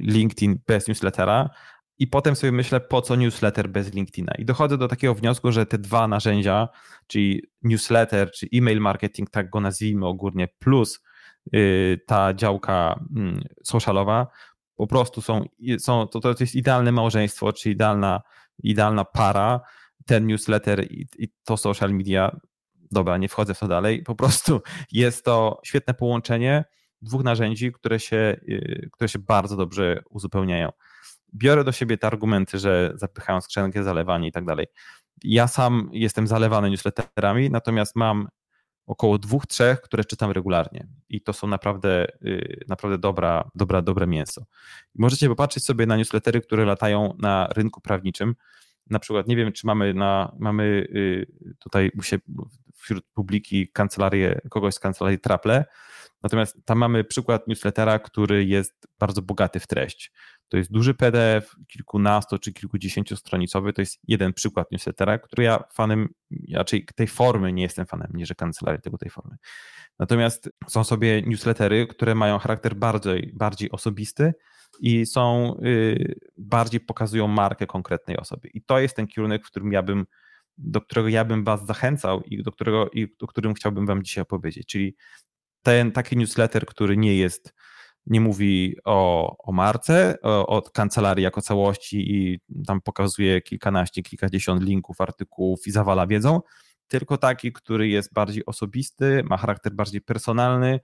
LinkedIn bez newslettera, i potem sobie myślę, po co newsletter bez LinkedIna. I dochodzę do takiego wniosku, że te dwa narzędzia, czyli newsletter, czy email marketing, tak go nazwijmy ogólnie, plus Y, ta działka mm, socialowa po prostu są, są to, to jest idealne małżeństwo, czy idealna, idealna para, ten newsletter i, i to social media. Dobra, nie wchodzę w to dalej. Po prostu jest to świetne połączenie dwóch narzędzi, które się, y, które się bardzo dobrze uzupełniają. Biorę do siebie te argumenty, że zapychają skrzynkę, zalewanie i tak dalej. Ja sam jestem zalewany newsletterami, natomiast mam około dwóch, trzech, które czytam regularnie i to są naprawdę, y, naprawdę dobra, dobra, dobre mięso. Możecie popatrzeć sobie na newslettery, które latają na rynku prawniczym. Na przykład, nie wiem, czy mamy, na, mamy y, tutaj wśród publiki kancelarię, kogoś z kancelarii Traple, natomiast tam mamy przykład newslettera, który jest bardzo bogaty w treść. To jest duży PDF, kilkunasto czy kilkudziesięciostronicowy. To jest jeden przykład newslettera, który ja fanem, raczej tej formy nie jestem fanem, nie że kancelarii tego tej formy. Natomiast są sobie newslettery, które mają charakter bardziej, bardziej osobisty i są yy, bardziej pokazują markę konkretnej osoby. I to jest ten kierunek, w którym ja bym, do którego ja bym was zachęcał i do którego i do którym chciałbym wam dzisiaj opowiedzieć. Czyli ten taki newsletter, który nie jest nie mówi o, o marce, o, o, kancelarii jako całości i tam pokazuje kilkanaście, kilkadziesiąt linków, artykułów i zawala wiedzą, tylko taki, który jest bardziej osobisty, ma charakter bardziej personalny,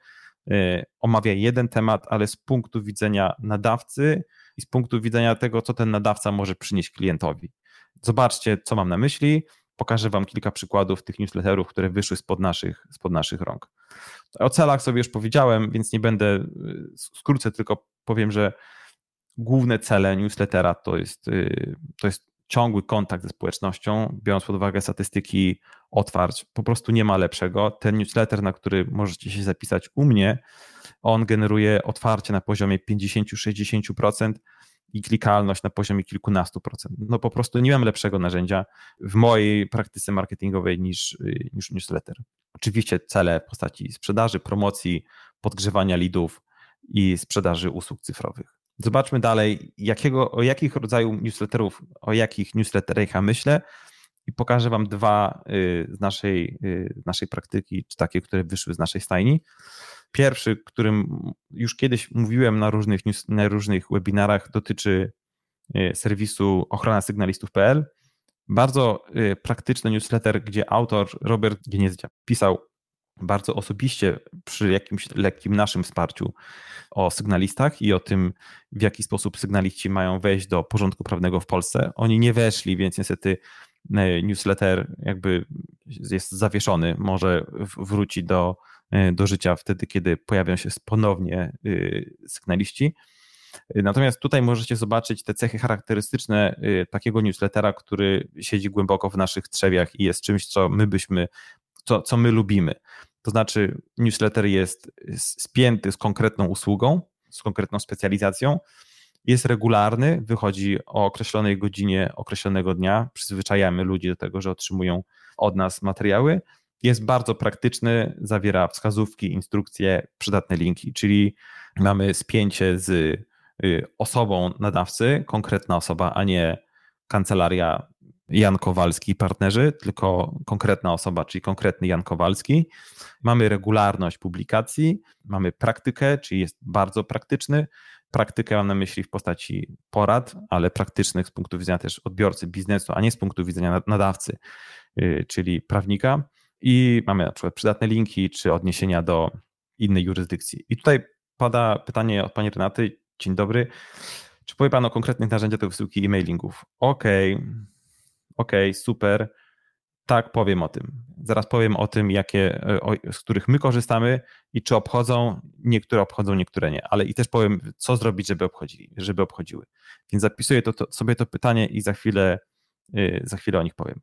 yy, omawia jeden temat, ale z punktu widzenia nadawcy i z punktu widzenia tego, co ten nadawca może przynieść klientowi. Zobaczcie, co mam na myśli. Pokażę Wam kilka przykładów tych newsletterów, które wyszły spod naszych, spod naszych rąk. O celach sobie już powiedziałem, więc nie będę, y, skrócę, tylko powiem, że główne cele newslettera to jest, y, to jest ciągły kontakt ze społecznością, biorąc pod uwagę statystyki otwarć, po prostu nie ma lepszego. Ten newsletter, na który możecie się zapisać u mnie, on generuje otwarcie na poziomie 50-60%, i klikalność na poziomie kilkunastu procent. No po prostu nie mam lepszego narzędzia w mojej praktyce marketingowej niż, niż newsletter. Oczywiście cele w postaci sprzedaży, promocji, podgrzewania leadów i sprzedaży usług cyfrowych. Zobaczmy dalej, jakiego, o jakich rodzaju newsletterów, o jakich newsletterach ja myślę i pokażę Wam dwa y, z naszej, y, z naszej praktyki, czy takie, które wyszły z naszej stajni. Pierwszy, którym już kiedyś mówiłem na różnych, na różnych webinarach, dotyczy e, serwisu ochrona sygnalistów.pl. Bardzo e, praktyczny newsletter, gdzie autor Robert Gniezdzia pisał bardzo osobiście przy jakimś lekkim naszym wsparciu o sygnalistach i o tym, w jaki sposób sygnaliści mają wejść do porządku prawnego w Polsce. Oni nie weszli, więc niestety e, newsletter jakby jest zawieszony, może wróci do, do życia wtedy, kiedy pojawią się ponownie e, sygnaliści. Natomiast tutaj możecie zobaczyć te cechy charakterystyczne takiego newslettera, który siedzi głęboko w naszych trzewiach i jest czymś, co my byśmy, co, co my lubimy. To znaczy, newsletter jest spięty z konkretną usługą, z konkretną specjalizacją, jest regularny, wychodzi o określonej godzinie określonego dnia. Przyzwyczajamy ludzi do tego, że otrzymują od nas materiały. Jest bardzo praktyczny, zawiera wskazówki, instrukcje, przydatne linki, czyli mamy spięcie z y, osobą nadawcy, konkretna osoba, a nie kancelaria Jan Kowalski i partnerzy, tylko konkretna osoba, czyli konkretny Jan Kowalski. Mamy regularność publikacji, mamy praktykę, czyli jest bardzo praktyczny. Praktykę mam na myśli w postaci porad, ale praktycznych z punktu widzenia też odbiorcy biznesu, a nie z punktu widzenia nadawcy, y, czyli prawnika. I mamy na przykład przydatne linki czy odniesienia do innej jurysdykcji. I tutaj pada pytanie od pani Renaty. Dzień dobry. Czy powie Pan o konkretnych narzędziach do wysyłki e-mailingów? Okej, okay ok, super, tak, powiem o tym. Zaraz powiem o tym, jakie, e, z których my korzystamy i czy obchodzą, niektóre obchodzą, niektóre nie, ale i też powiem, co zrobić, żeby obchodzili, żeby obchodziły. Więc zapisuję to, to, sobie to pytanie i za chwilę, e, za chwilę o nich powiem.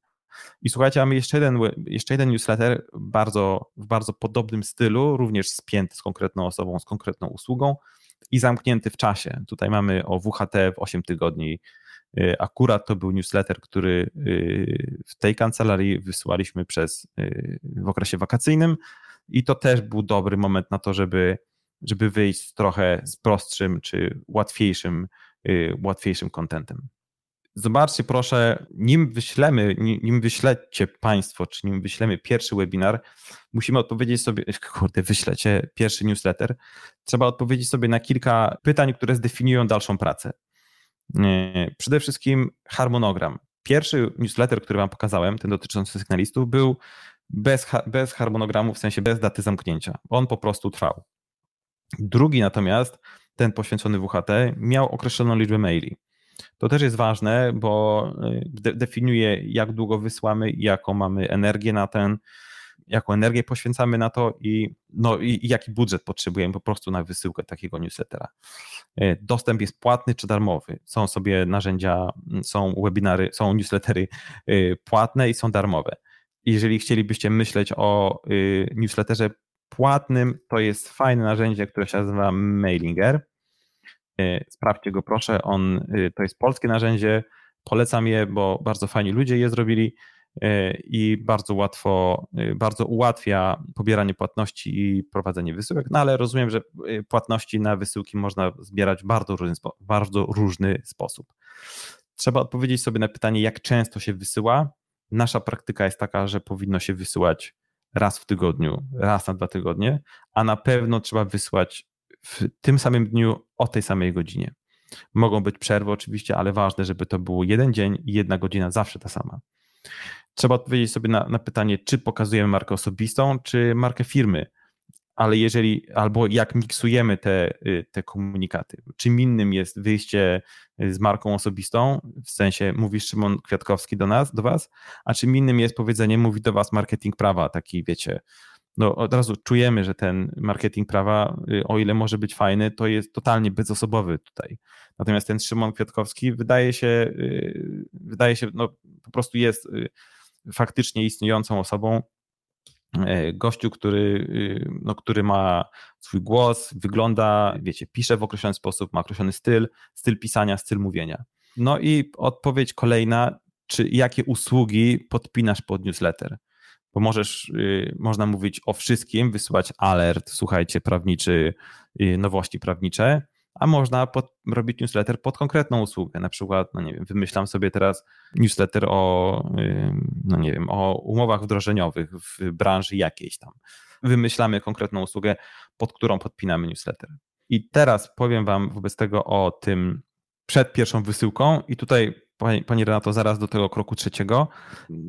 I słuchajcie, mamy jeszcze jeden, jeszcze jeden newsletter bardzo, w bardzo podobnym stylu, również spięty z konkretną osobą, z konkretną usługą i zamknięty w czasie. Tutaj mamy o WHT w 8 tygodni Y, akurat to był newsletter, który y, w tej kancelarii wysyłaliśmy przez, y, w okresie wakacyjnym i to też był dobry moment na to, żeby, żeby wyjść trochę z prostszym czy łatwiejszym, łatwiejszym contentem. Zobaczcie proszę, nim wyślemy, nim wyślecie Państwo, czy nim wyślemy pierwszy webinar, musimy odpowiedzieć sobie, [laughs] kurde, wyślecie pierwszy newsletter, trzeba odpowiedzieć sobie na kilka pytań, które zdefiniują dalszą pracę. E, przede wszystkim harmonogram. Pierwszy newsletter, który Wam pokazałem, ten dotyczący sygnalistów, był bez, bez harmonogramu, w sensie bez daty zamknięcia. On po prostu trwał. Drugi natomiast, ten poświęcony WHT, miał określoną liczbę maili. To też jest ważne, bo e, definiuje, jak długo wysłamy, jaką mamy energię na ten, jaką energię poświęcamy na to i, no, i, i jaki budżet potrzebujemy po prostu na wysyłkę takiego newslettera. E, dostęp jest płatny czy darmowy. Są sobie narzędzia, są webinary, są newslettery e, płatne i są darmowe. Jeżeli chcielibyście myśleć o newsletterze płatnym, to jest fajne narzędzie, które się nazywa Mailinger. Sprawdźcie go proszę, on to jest polskie narzędzie, polecam je, bo bardzo fajni ludzie je zrobili E, i bardzo łatwo, e, bardzo ułatwia pobieranie płatności i prowadzenie wysyłek, no ale rozumiem, że e, płatności na wysyłki można zbierać w bardzo różny, bardzo różny sposób. Trzeba odpowiedzieć sobie na pytanie, jak często się wysyła. Nasza praktyka jest taka, że powinno się wysyłać raz w tygodniu, raz na dwa tygodnie, a na pewno trzeba wysłać w tym samym dniu o tej samej godzinie. Mogą być przerwy oczywiście, ale ważne, żeby to było jeden dzień i jedna godzina zawsze ta sama trzeba odpowiedzieć sobie na, na pytanie, czy pokazujemy markę osobistą, czy markę firmy. Ale jeżeli, albo jak miksujemy te, y, te komunikaty. Czym innym jest wyjście z marką osobistą, w sensie mówisz Szymon Kwiatkowski do nas, do was, a czym innym jest powiedzenie, mówi do was marketing prawa, taki wiecie, no od razu czujemy, że ten marketing prawa, y, o ile może być fajny, to jest totalnie bezosobowy tutaj. Natomiast ten Szymon Kwiatkowski wydaje się, y, wydaje się, no po prostu jest faktycznie istniejącą osobą, e, gościu, który, y, no, który ma swój głos, wygląda, wiecie, pisze w określony sposób, ma określony styl, styl pisania, styl mówienia. No i odpowiedź kolejna, czy jakie usługi podpinasz pod newsletter? Bo możesz, y, można mówić o wszystkim, wysyłać alert, słuchajcie, prawniczy, y, nowości prawnicze, a można pod, robić newsletter pod konkretną usługę. Na przykład, no nie wiem, wymyślam sobie teraz newsletter o, no nie wiem, o umowach wdrożeniowych w branży jakiejś tam. Wymyślamy konkretną usługę, pod którą podpinamy newsletter. I teraz powiem Wam wobec tego o tym przed pierwszą wysyłką, i tutaj Pani, Renato, zaraz do tego kroku trzeciego.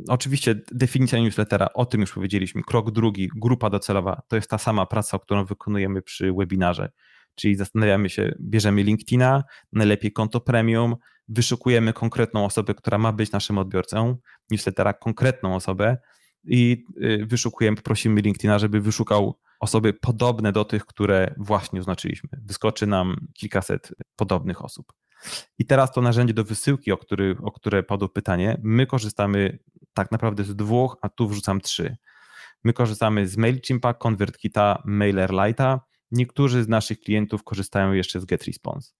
Oczywiście definicja newslettera, o tym już powiedzieliśmy. Krok drugi, grupa docelowa, to jest ta sama praca, którą wykonujemy przy webinarze. Czyli zastanawiamy się, bierzemy LinkedIna, najlepiej konto premium, wyszukujemy konkretną osobę, która ma być naszym odbiorcą newslettera, konkretną osobę i y, wyszukujemy, prosimy LinkedIna, żeby wyszukał osoby podobne do tych, które właśnie oznaczyliśmy. Wyskoczy nam kilkaset podobnych osób. I teraz to narzędzie do wysyłki, o, który, o które padło pytanie, my korzystamy tak naprawdę z dwóch, a tu wrzucam trzy. My korzystamy z MailChimpa, ConvertKita, MailerLite'a. Niektórzy z naszych klientów korzystają jeszcze z GetResponse.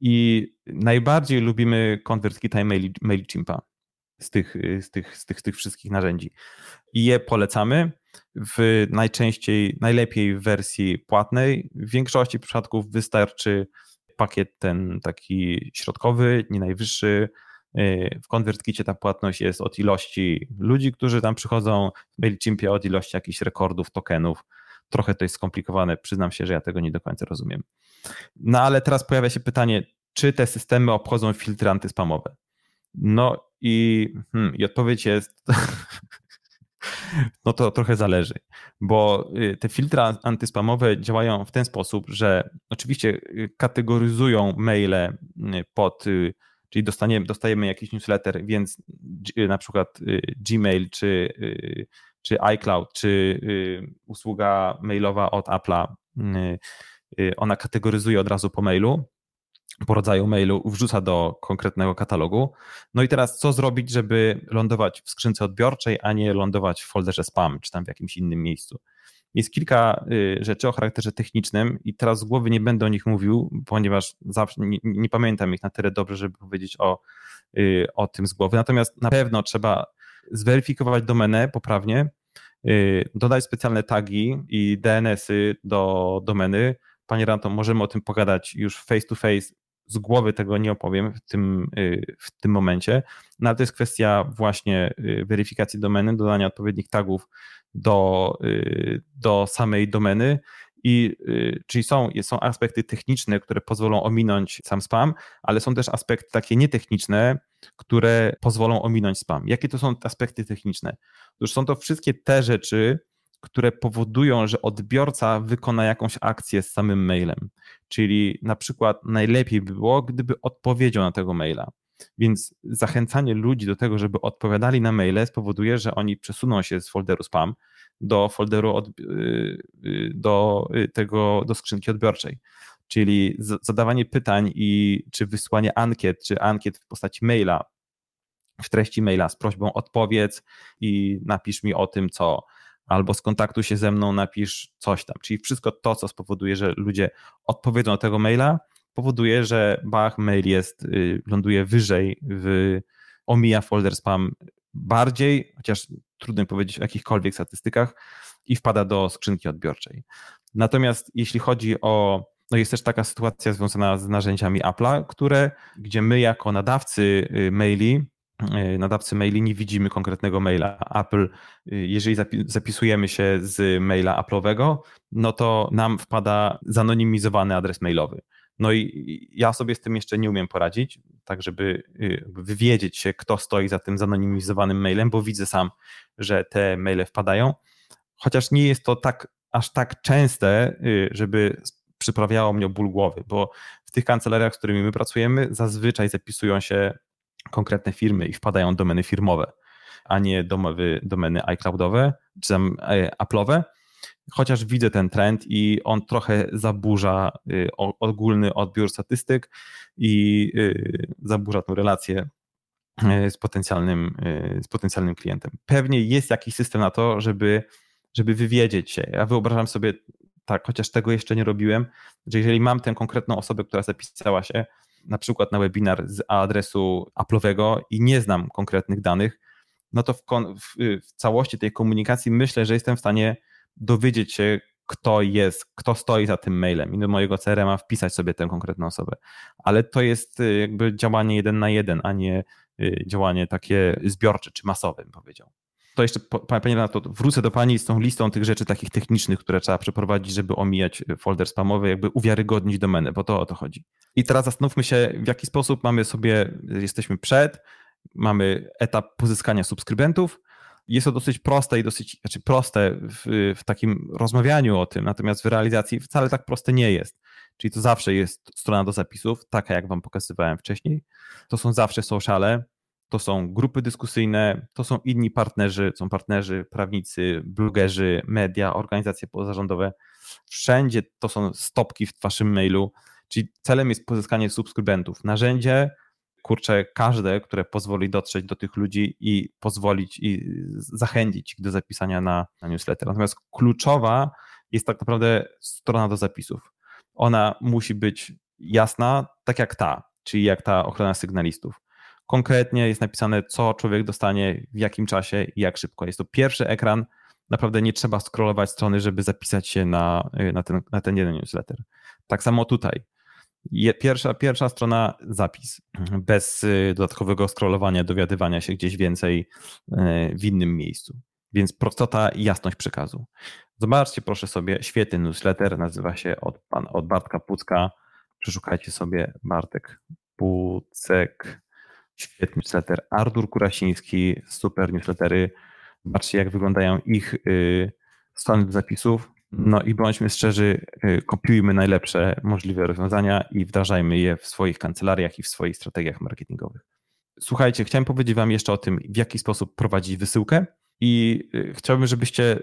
I najbardziej lubimy ConvertKita i MailChimpa z tych, z, tych, z, tych, z tych wszystkich narzędzi. I je polecamy w najczęściej, najlepiej w wersji płatnej. W większości przypadków wystarczy pakiet ten taki środkowy, nie najwyższy. W ConvertKicie ta płatność jest od ilości ludzi, którzy tam przychodzą, w MailChimpie od ilości jakichś rekordów, tokenów. Trochę to jest skomplikowane, przyznam się, że ja tego nie do końca rozumiem. No ale teraz pojawia się pytanie, czy te systemy obchodzą filtry antyspamowe? No i, hmm, i odpowiedź jest, [laughs] no to trochę zależy, bo y, te filtry antyspamowe działają w ten sposób, że oczywiście y, kategoryzują maile y, pod, czyli dostaniemy, dostajemy jakiś newsletter, więc na przykład Gmail czy, czy iCloud, czy usługa mailowa od Apple'a, ona kategoryzuje od razu po mailu, po rodzaju mailu wrzuca do konkretnego katalogu. No i teraz co zrobić, żeby lądować w skrzynce odbiorczej, a nie lądować w folderze spam, czy tam w jakimś innym miejscu. Jest kilka y, rzeczy o charakterze technicznym i teraz z głowy nie będę o nich mówił, ponieważ zawsze nie, nie pamiętam ich na tyle dobrze, żeby powiedzieć o, y, o tym z głowy. Natomiast na pewno trzeba zweryfikować domenę poprawnie, y, dodać specjalne tagi i DNS-y do domeny. Panie Ranto, możemy o tym pogadać już face to face z głowy tego nie opowiem w tym, y, w tym momencie, no ale to jest kwestia właśnie y, weryfikacji domeny, dodania odpowiednich tagów do, y, do samej domeny. I, czyli są, są aspekty techniczne, które pozwolą ominąć sam spam, ale są też aspekty takie nietechniczne, które pozwolą ominąć spam. Jakie to są aspekty techniczne? Otóż są to wszystkie te rzeczy, które powodują, że odbiorca wykona jakąś akcję z samym mailem. Czyli na przykład najlepiej by było, gdyby odpowiedział na tego maila. Więc zachęcanie ludzi do tego, żeby odpowiadali na maile spowoduje, że oni przesuną się z folderu spam do folderu od, y, y, do y, tego, do skrzynki odbiorczej. Czyli zadawanie pytań i czy wysłanie ankiet, czy ankiet w postaci maila, w treści maila z prośbą odpowiedz i napisz mi o tym, co albo skontaktuj się ze mną, napisz coś tam. Czyli wszystko to, co spowoduje, że ludzie odpowiedzą na tego maila, powoduje, że bach, mail jest, y, ląduje wyżej, w, omija folder spam bardziej, chociaż trudno powiedzieć o jakichkolwiek statystykach, i wpada do skrzynki odbiorczej. Natomiast jeśli chodzi o no jest też taka sytuacja związana z narzędziami Apple'a, które, gdzie my jako nadawcy y, maili nadawcy maili nie widzimy konkretnego maila. Apple, e, jeżeli zapisujemy się z maila Apple'owego, no to nam wpada zanonimizowany adres mailowy. No i ja sobie z tym jeszcze nie umiem poradzić, tak żeby e, wywiedzieć się, kto stoi za tym zanonimizowanym mailem, bo widzę sam, że te maile wpadają, chociaż nie jest to tak aż tak częste, żeby przyprawiało mnie ból głowy, bo w tych kancelariach, z którymi my pracujemy, zazwyczaj zapisują się konkretne firmy i wpadają domeny firmowe, a nie domowy, domeny iCloudowe czy e, Apple'owe. Chociaż widzę ten trend i on trochę zaburza y, ogólny odbiór statystyk i y, zaburza tę relację y, z potencjalnym, z potencjalnym klientem. Pewnie jest jakiś system na to, żeby, żeby wywiedzieć się. Ja wyobrażam sobie tak, chociaż tego jeszcze nie robiłem, że jeżeli mam tę konkretną osobę, która zapisała się, na przykład na webinar z adresu Apple'owego i nie znam konkretnych danych, no to w, w, w całości tej komunikacji myślę, że jestem w stanie dowiedzieć się, kto jest, kto stoi za tym mailem i do mojego CRM-a wpisać sobie tę konkretną osobę. Ale to jest y, jakby działanie jeden na jeden, a nie y, działanie takie zbiorcze czy masowe, bym powiedział. To jeszcze, Pani na to wrócę do Pani z tą listą tych rzeczy takich technicznych, które trzeba przeprowadzić, żeby omijać folder spamowy, jakby uwiarygodnić domenę, bo to o to chodzi. I teraz zastanówmy się, w jaki sposób mamy sobie, jesteśmy przed, mamy etap pozyskania subskrybentów, jest to dosyć proste i dosyć, znaczy proste w, w, takim rozmawianiu o tym, natomiast w realizacji wcale tak proste nie jest. Czyli to zawsze jest strona do zapisów, taka jak Wam pokazywałem wcześniej. To są zawsze sociale, to są grupy dyskusyjne, to są inni partnerzy, są partnerzy, prawnicy, blogerzy, media, organizacje pozarządowe. Wszędzie to są stopki w Waszym mailu, czyli celem jest pozyskanie subskrybentów. Narzędzie, kurczę, każde, które pozwoli dotrzeć do tych ludzi i pozwolić i zachęcić ich do zapisania na, na newsletter. Natomiast kluczowa jest tak naprawdę strona do zapisów. Ona musi być jasna, tak jak ta, czyli jak ta ochrona sygnalistów. Konkretnie jest napisane, co człowiek dostanie, w jakim czasie i jak szybko. Jest to pierwszy ekran. Naprawdę nie trzeba scrollować strony, żeby zapisać się na, na, ten, na ten jeden newsletter. Tak samo tutaj Pierwsza, pierwsza strona zapis, bez y, dodatkowego scrollowania, dowiadywania się gdzieś więcej y, w innym miejscu. Więc prostota i jasność przekazu. Zobaczcie proszę sobie, świetny newsletter, nazywa się od, pan, od Bartka Pucka. Przeszukajcie sobie Bartek Pucek, świetny newsletter. Artur Kurasiński, super newslettery. Zobaczcie jak wyglądają ich y, strony do zapisów. No i bądźmy szczerzy, y, kopiujmy najlepsze możliwe rozwiązania i wdrażajmy je w swoich kancelariach i w swoich strategiach marketingowych. Słuchajcie, chciałem powiedzieć Wam jeszcze o tym, w jaki sposób prowadzić wysyłkę. I y, chciałbym, żebyście,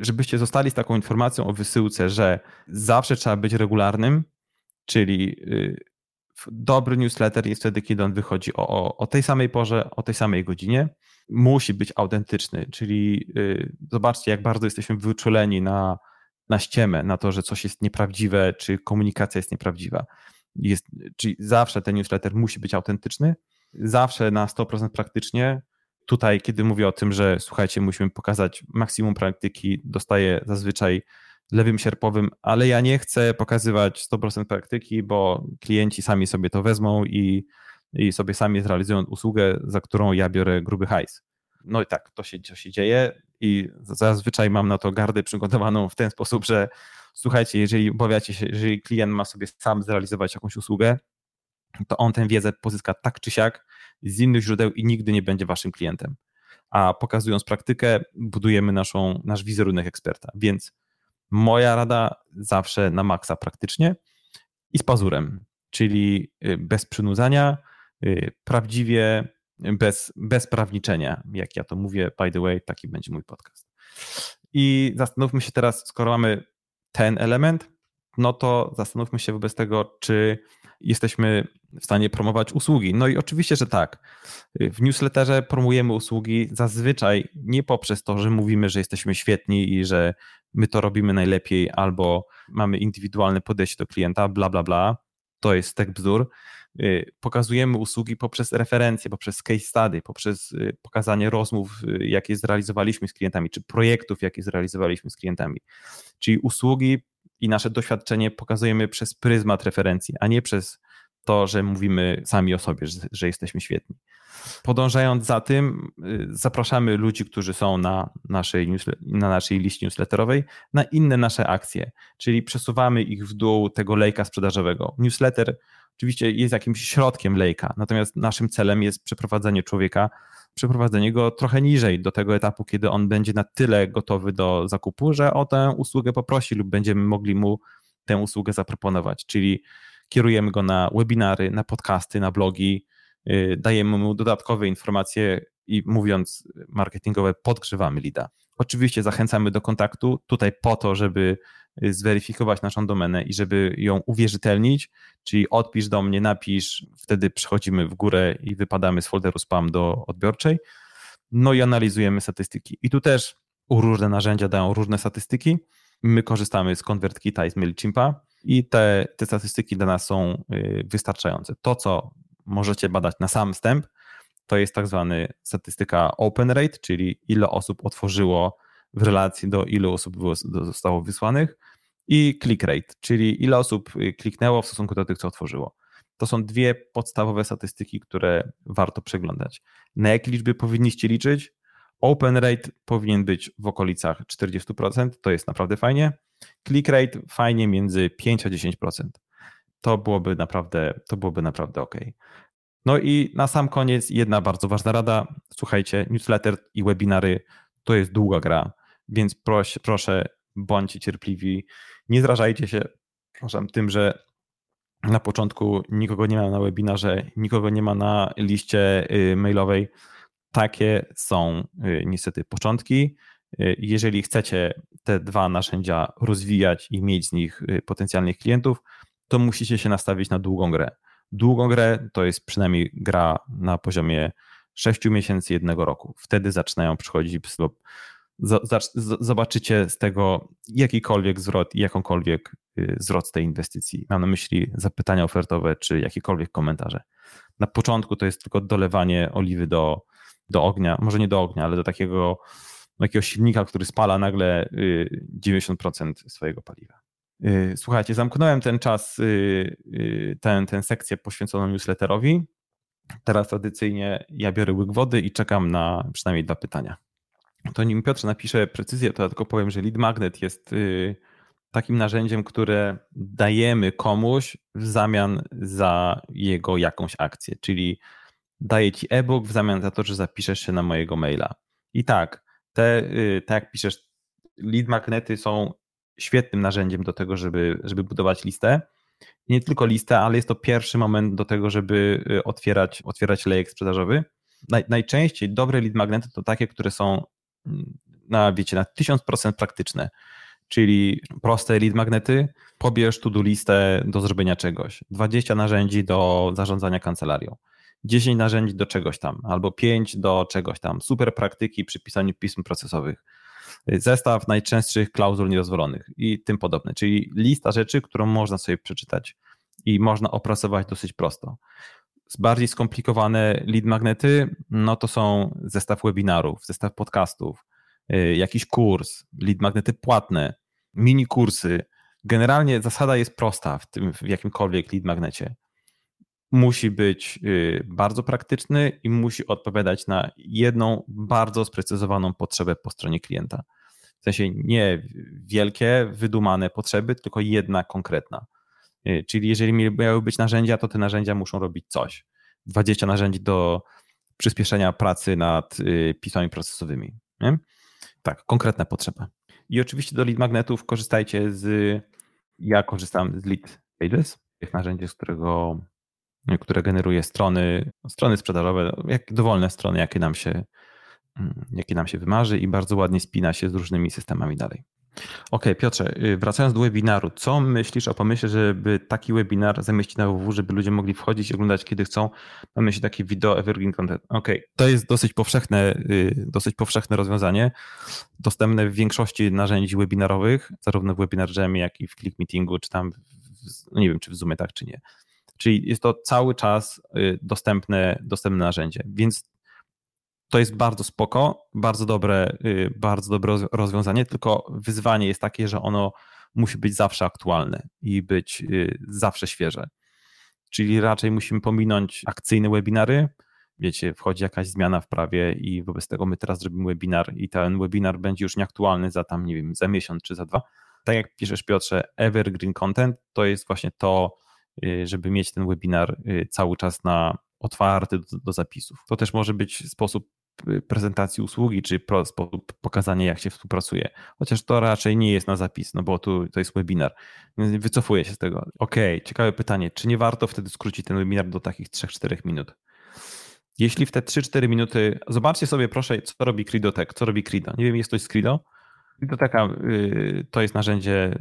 żebyście zostali z taką informacją o wysyłce, że zawsze trzeba być regularnym, czyli dobry newsletter jest wtedy, kiedy on wychodzi o, o, o tej samej porze, o tej samej godzinie musi być autentyczny, czyli y, zobaczcie, jak bardzo jesteśmy wyczuleni na, na ściemę, na to, że coś jest nieprawdziwe, czy komunikacja jest nieprawdziwa. Jest, czyli zawsze ten newsletter musi być autentyczny, zawsze na 100% praktycznie. Tutaj, kiedy mówię o tym, że słuchajcie, musimy pokazać maksimum praktyki, dostaję zazwyczaj lewym sierpowym, ale ja nie chcę pokazywać 100% praktyki, bo klienci sami sobie to wezmą i i sobie sami zrealizują usługę, za którą ja biorę gruby hajs. No i tak, to się, to się dzieje i zazwyczaj mam na to gardę przygotowaną w ten sposób, że słuchajcie, jeżeli obawiacie się, jeżeli klient ma sobie sam zrealizować jakąś usługę, to on tę wiedzę pozyska tak czy siak z innych źródeł i nigdy nie będzie waszym klientem. A pokazując praktykę, budujemy naszą, nasz wizerunek eksperta. Więc moja rada zawsze na maksa praktycznie i z pazurem, czyli y, bez przynudzania, Y, prawdziwie, bez, bez prawniczenia, jak ja to mówię, by the way, taki będzie mój podcast. I zastanówmy się teraz, skoro mamy ten element, no to zastanówmy się wobec tego, czy jesteśmy w stanie promować usługi. No i oczywiście, że tak. W newsletterze promujemy usługi zazwyczaj nie poprzez to, że mówimy, że jesteśmy świetni i że my to robimy najlepiej, albo mamy indywidualne podejście do klienta, bla, bla, bla. To jest tek bzdur Y, pokazujemy usługi poprzez referencje, poprzez case study, poprzez y, pokazanie rozmów, y, jakie zrealizowaliśmy z klientami, czy projektów, jakie zrealizowaliśmy z klientami. Czyli usługi i nasze doświadczenie pokazujemy przez pryzmat referencji, a nie przez to, że mówimy sami o sobie, że, że jesteśmy świetni. Podążając za tym, zapraszamy ludzi, którzy są na naszej, na naszej liście newsletterowej, na inne nasze akcje, czyli przesuwamy ich w dół tego lejka sprzedażowego. Newsletter oczywiście jest jakimś środkiem lejka, natomiast naszym celem jest przeprowadzenie człowieka, przeprowadzenie go trochę niżej do tego etapu, kiedy on będzie na tyle gotowy do zakupu, że o tę usługę poprosi lub będziemy mogli mu tę usługę zaproponować, czyli kierujemy go na webinary, na podcasty, na blogi, y, dajemy mu dodatkowe informacje i mówiąc marketingowe, podgrzewamy lida. Oczywiście zachęcamy do kontaktu tutaj po to, żeby Y, zweryfikować naszą domenę i żeby ją uwierzytelnić, czyli odpisz do mnie, napisz, wtedy przechodzimy w górę i wypadamy z folderu spam do odbiorczej. No i analizujemy statystyki. I tu też różne narzędzia dają różne statystyki. My korzystamy z ConvertKita i z MailChimpa i te, te statystyki dla nas są y, wystarczające. To, co możecie badać na sam wstęp, to jest tak zwany statystyka open rate, czyli ile osób otworzyło w relacji do ilu osób zostało wysłanych i click rate, czyli ile osób y, kliknęło w stosunku do tych, co otworzyło. To są dwie podstawowe statystyki, które warto przeglądać. Na jakie liczby powinniście liczyć? Open rate powinien być w okolicach 40%, to jest naprawdę fajnie. Click rate fajnie między 5 a 10%. To byłoby naprawdę, to byłoby naprawdę ok. No i na sam koniec jedna bardzo ważna rada. Słuchajcie, newsletter i webinary to jest długa gra, więc proś, proszę, bądźcie cierpliwi. Nie zrażajcie się proszę, tym, że na początku nikogo nie ma na webinarze, nikogo nie ma na liście y, mailowej. Takie są y, niestety początki. Y, jeżeli chcecie te dwa narzędzia rozwijać i mieć z nich potencjalnych klientów, to musicie się nastawić na długą grę. Długą grę to jest przynajmniej gra na poziomie 6 miesięcy, jednego roku. Wtedy zaczynają przychodzić zobaczycie z tego jakikolwiek zwrot i jakąkolwiek y, zwrot z tej inwestycji. Mam na myśli zapytania ofertowe czy jakiekolwiek komentarze. Na początku to jest tylko dolewanie oliwy do, do ognia, może nie do ognia, ale do takiego takiego silnika, który spala nagle 90% y, swojego paliwa. Y, słuchajcie, zamknąłem ten czas, tę ten sekcję poświęconą newsletterowi. Teraz tradycyjnie ja biorę łyk wody i czekam na przynajmniej dwa pytania to nim Piotr napisze precyzję, to ja tylko powiem, że lead magnet jest y, takim narzędziem, które dajemy komuś w zamian za jego jakąś akcję, czyli daję ci e-book w zamian za to, że zapiszesz się na mojego maila. I tak, te, y, tak jak piszesz, lead magnety są świetnym narzędziem do tego, żeby, żeby budować listę. I nie tylko listę, ale jest to pierwszy moment do tego, żeby y, otwierać, otwierać lejek sprzedażowy. Naj, najczęściej dobre lead magnety to takie, które są na, wiecie, na 1000% praktyczne. Czyli proste lead magnety, pobierz to-do listę do zrobienia czegoś, 20 narzędzi do zarządzania kancelarią, 10 narzędzi do czegoś tam, albo 5 do czegoś tam, super praktyki przy pisaniu pism procesowych, zestaw najczęstszych klauzul niedozwolonych i tym podobne, czyli lista rzeczy, którą można sobie przeczytać i można opracować dosyć prosto bardziej skomplikowane lead magnety, no to są zestaw webinarów, zestaw podcastów, y, jakiś kurs, lead magnety płatne, mini kursy. Generalnie zasada jest prosta w, tym, w jakimkolwiek lead magnecie. Musi być y, bardzo praktyczny i musi odpowiadać na jedną bardzo sprecyzowaną potrzebę po stronie klienta. W sensie nie wielkie, wydumane potrzeby, tylko jedna konkretna. Y, czyli jeżeli miały być narzędzia, to te narzędzia muszą robić coś. 20 narzędzi do przyspieszenia pracy nad y, pismami procesowymi. Nie? Tak, konkretna potrzeba. I oczywiście do lead magnetów korzystajcie z, ja korzystam z lead pages, tych narzędzi, z którego, które generuje strony, strony sprzedażowe, jak dowolne strony, jakie nam się, mm, jakie nam się wymarzy i bardzo ładnie spina się z różnymi systemami dalej. OK, Piotrze, y, wracając do webinaru, co myślisz o pomyśle, żeby taki webinar zamieścić na www, żeby ludzie mogli wchodzić i oglądać kiedy chcą? Mam myśli takie wideo evergreen content. OK, to jest dosyć powszechne, y, dosyć powszechne rozwiązanie, dostępne w większości narzędzi webinarowych, zarówno w Webinar Jamie, jak i w Click Meetingu, czy tam, w, no nie wiem, czy w Zoomie tak, czy nie. Czyli jest to cały czas y, dostępne, dostępne narzędzie, więc to jest bardzo spoko, bardzo dobre, y, bardzo dobre rozwiązanie, tylko wyzwanie jest takie, że ono musi być zawsze aktualne i być y, zawsze świeże. Czyli raczej musimy pominąć akcyjne webinary. Wiecie, wchodzi jakaś zmiana w prawie i wobec tego my teraz zrobimy webinar i ten webinar będzie już nieaktualny za tam, nie wiem, za miesiąc czy za dwa. Tak jak piszesz Piotrze, evergreen content to jest właśnie to, żeby mieć ten webinar cały czas na otwarty do, do zapisów. To też może być sposób prezentacji usługi, czy sposób pokazania, jak się współpracuje. Chociaż to raczej nie jest na zapis, no bo tu to jest webinar. Wycofuję się z tego. Ok, ciekawe pytanie. Czy nie warto wtedy skrócić ten webinar do takich 3-4 minut? Jeśli w te 3-4 minuty, zobaczcie sobie proszę, co robi Credo co robi Credo. Nie wiem, jest coś z Credo? Biblioteka y, to jest narzędzie,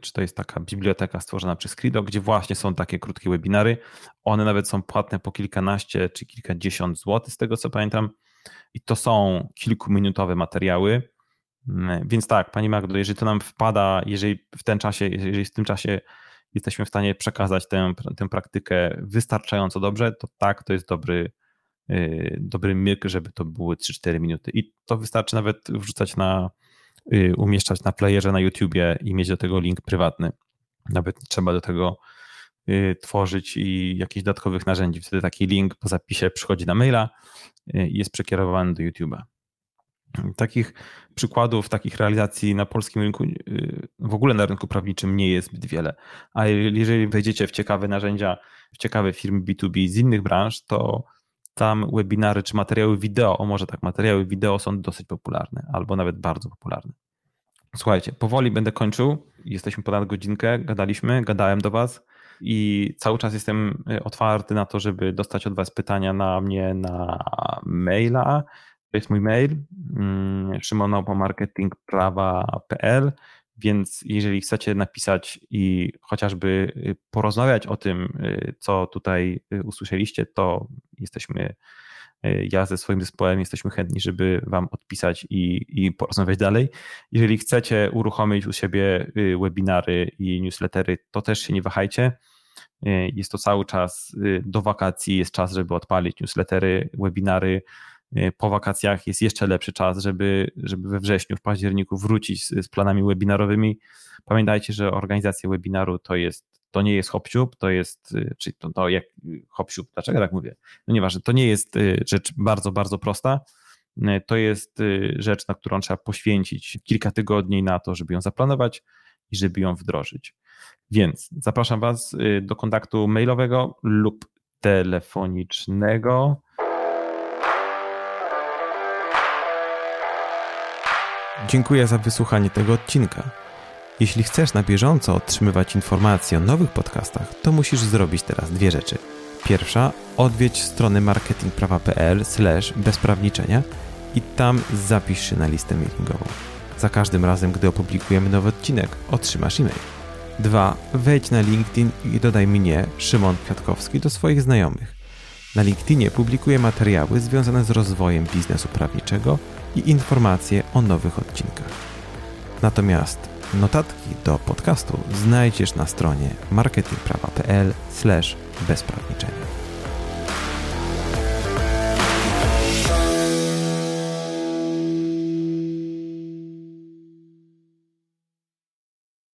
czy to jest taka biblioteka stworzona przez Credo, gdzie właśnie są takie krótkie webinary. One nawet są płatne po kilkanaście czy kilkadziesiąt złotych, z tego co pamiętam. I to są kilkuminutowe materiały. Mm, więc tak, Pani Magdo, jeżeli to nam wpada, jeżeli w ten czasie, jeżeli w tym czasie jesteśmy w stanie przekazać tę, tę praktykę wystarczająco dobrze, to tak, to jest dobry, yy, dobry myk, żeby to były 3-4 minuty. I to wystarczy nawet wrzucać na, umieszczać na playerze na YouTubie i mieć do tego link prywatny. Nawet trzeba do tego yy, tworzyć i jakichś dodatkowych narzędzi. Wtedy taki link po zapisie przychodzi na maila, Y, jest przekierowany do YouTube'a. Takich przykładów, takich realizacji na polskim rynku, y, w ogóle na rynku prawniczym nie jest zbyt wiele. A jeżeli wejdziecie w ciekawe narzędzia, w ciekawe firmy B2B z innych branż, to tam webinary czy materiały wideo, o może tak, materiały wideo są dosyć popularne, albo nawet bardzo popularne. Słuchajcie, powoli będę kończył. Jesteśmy ponad godzinkę, gadaliśmy, gadałem do Was i cały czas jestem y, otwarty na to, żeby dostać od Was pytania na mnie na maila. To jest mój mail mm, szymonopomarketingprawa.pl więc jeżeli chcecie napisać i chociażby y, porozmawiać o tym, y, co tutaj usłyszeliście, to jesteśmy ja ze swoim zespołem jesteśmy chętni, żeby Wam odpisać i, i porozmawiać dalej. Jeżeli chcecie uruchomić u siebie y, webinary i newslettery, to też się nie wahajcie. Jest to cały czas y, do wakacji, jest czas, żeby odpalić newslettery, webinary. E, po wakacjach jest jeszcze lepszy czas, żeby, żeby we wrześniu, w październiku wrócić z, z planami webinarowymi. Pamiętajcie, że organizacja webinaru to jest to nie jest hopsiub, to jest, y, czyli to, to jak hopsiub, dlaczego tak mówię? No nieważne, to nie jest y, rzecz bardzo, bardzo prosta. To jest rzecz, na którą trzeba poświęcić kilka tygodni na to, żeby ją zaplanować i żeby ją wdrożyć. Więc zapraszam Was do kontaktu mailowego lub telefonicznego. Dziękuję za wysłuchanie tego odcinka. Jeśli chcesz na bieżąco otrzymywać informacje o nowych podcastach, to musisz zrobić teraz dwie rzeczy. Pierwsza, odwiedź strony marketingprawa.pl bezprawniczenia i tam zapisz się na listę mailingową. Za każdym razem, gdy opublikujemy nowy odcinek, otrzymasz e-mail. Dwa, wejdź na LinkedIn i dodaj mnie, Szymon Kwiatkowski, do swoich znajomych. Na LinkedInie publikuję materiały związane z rozwojem biznesu prawniczego i informacje o nowych odcinkach. Natomiast Notatki do podcastu znajdziesz na stronie marketingprawa.pl/bezprawniczenia.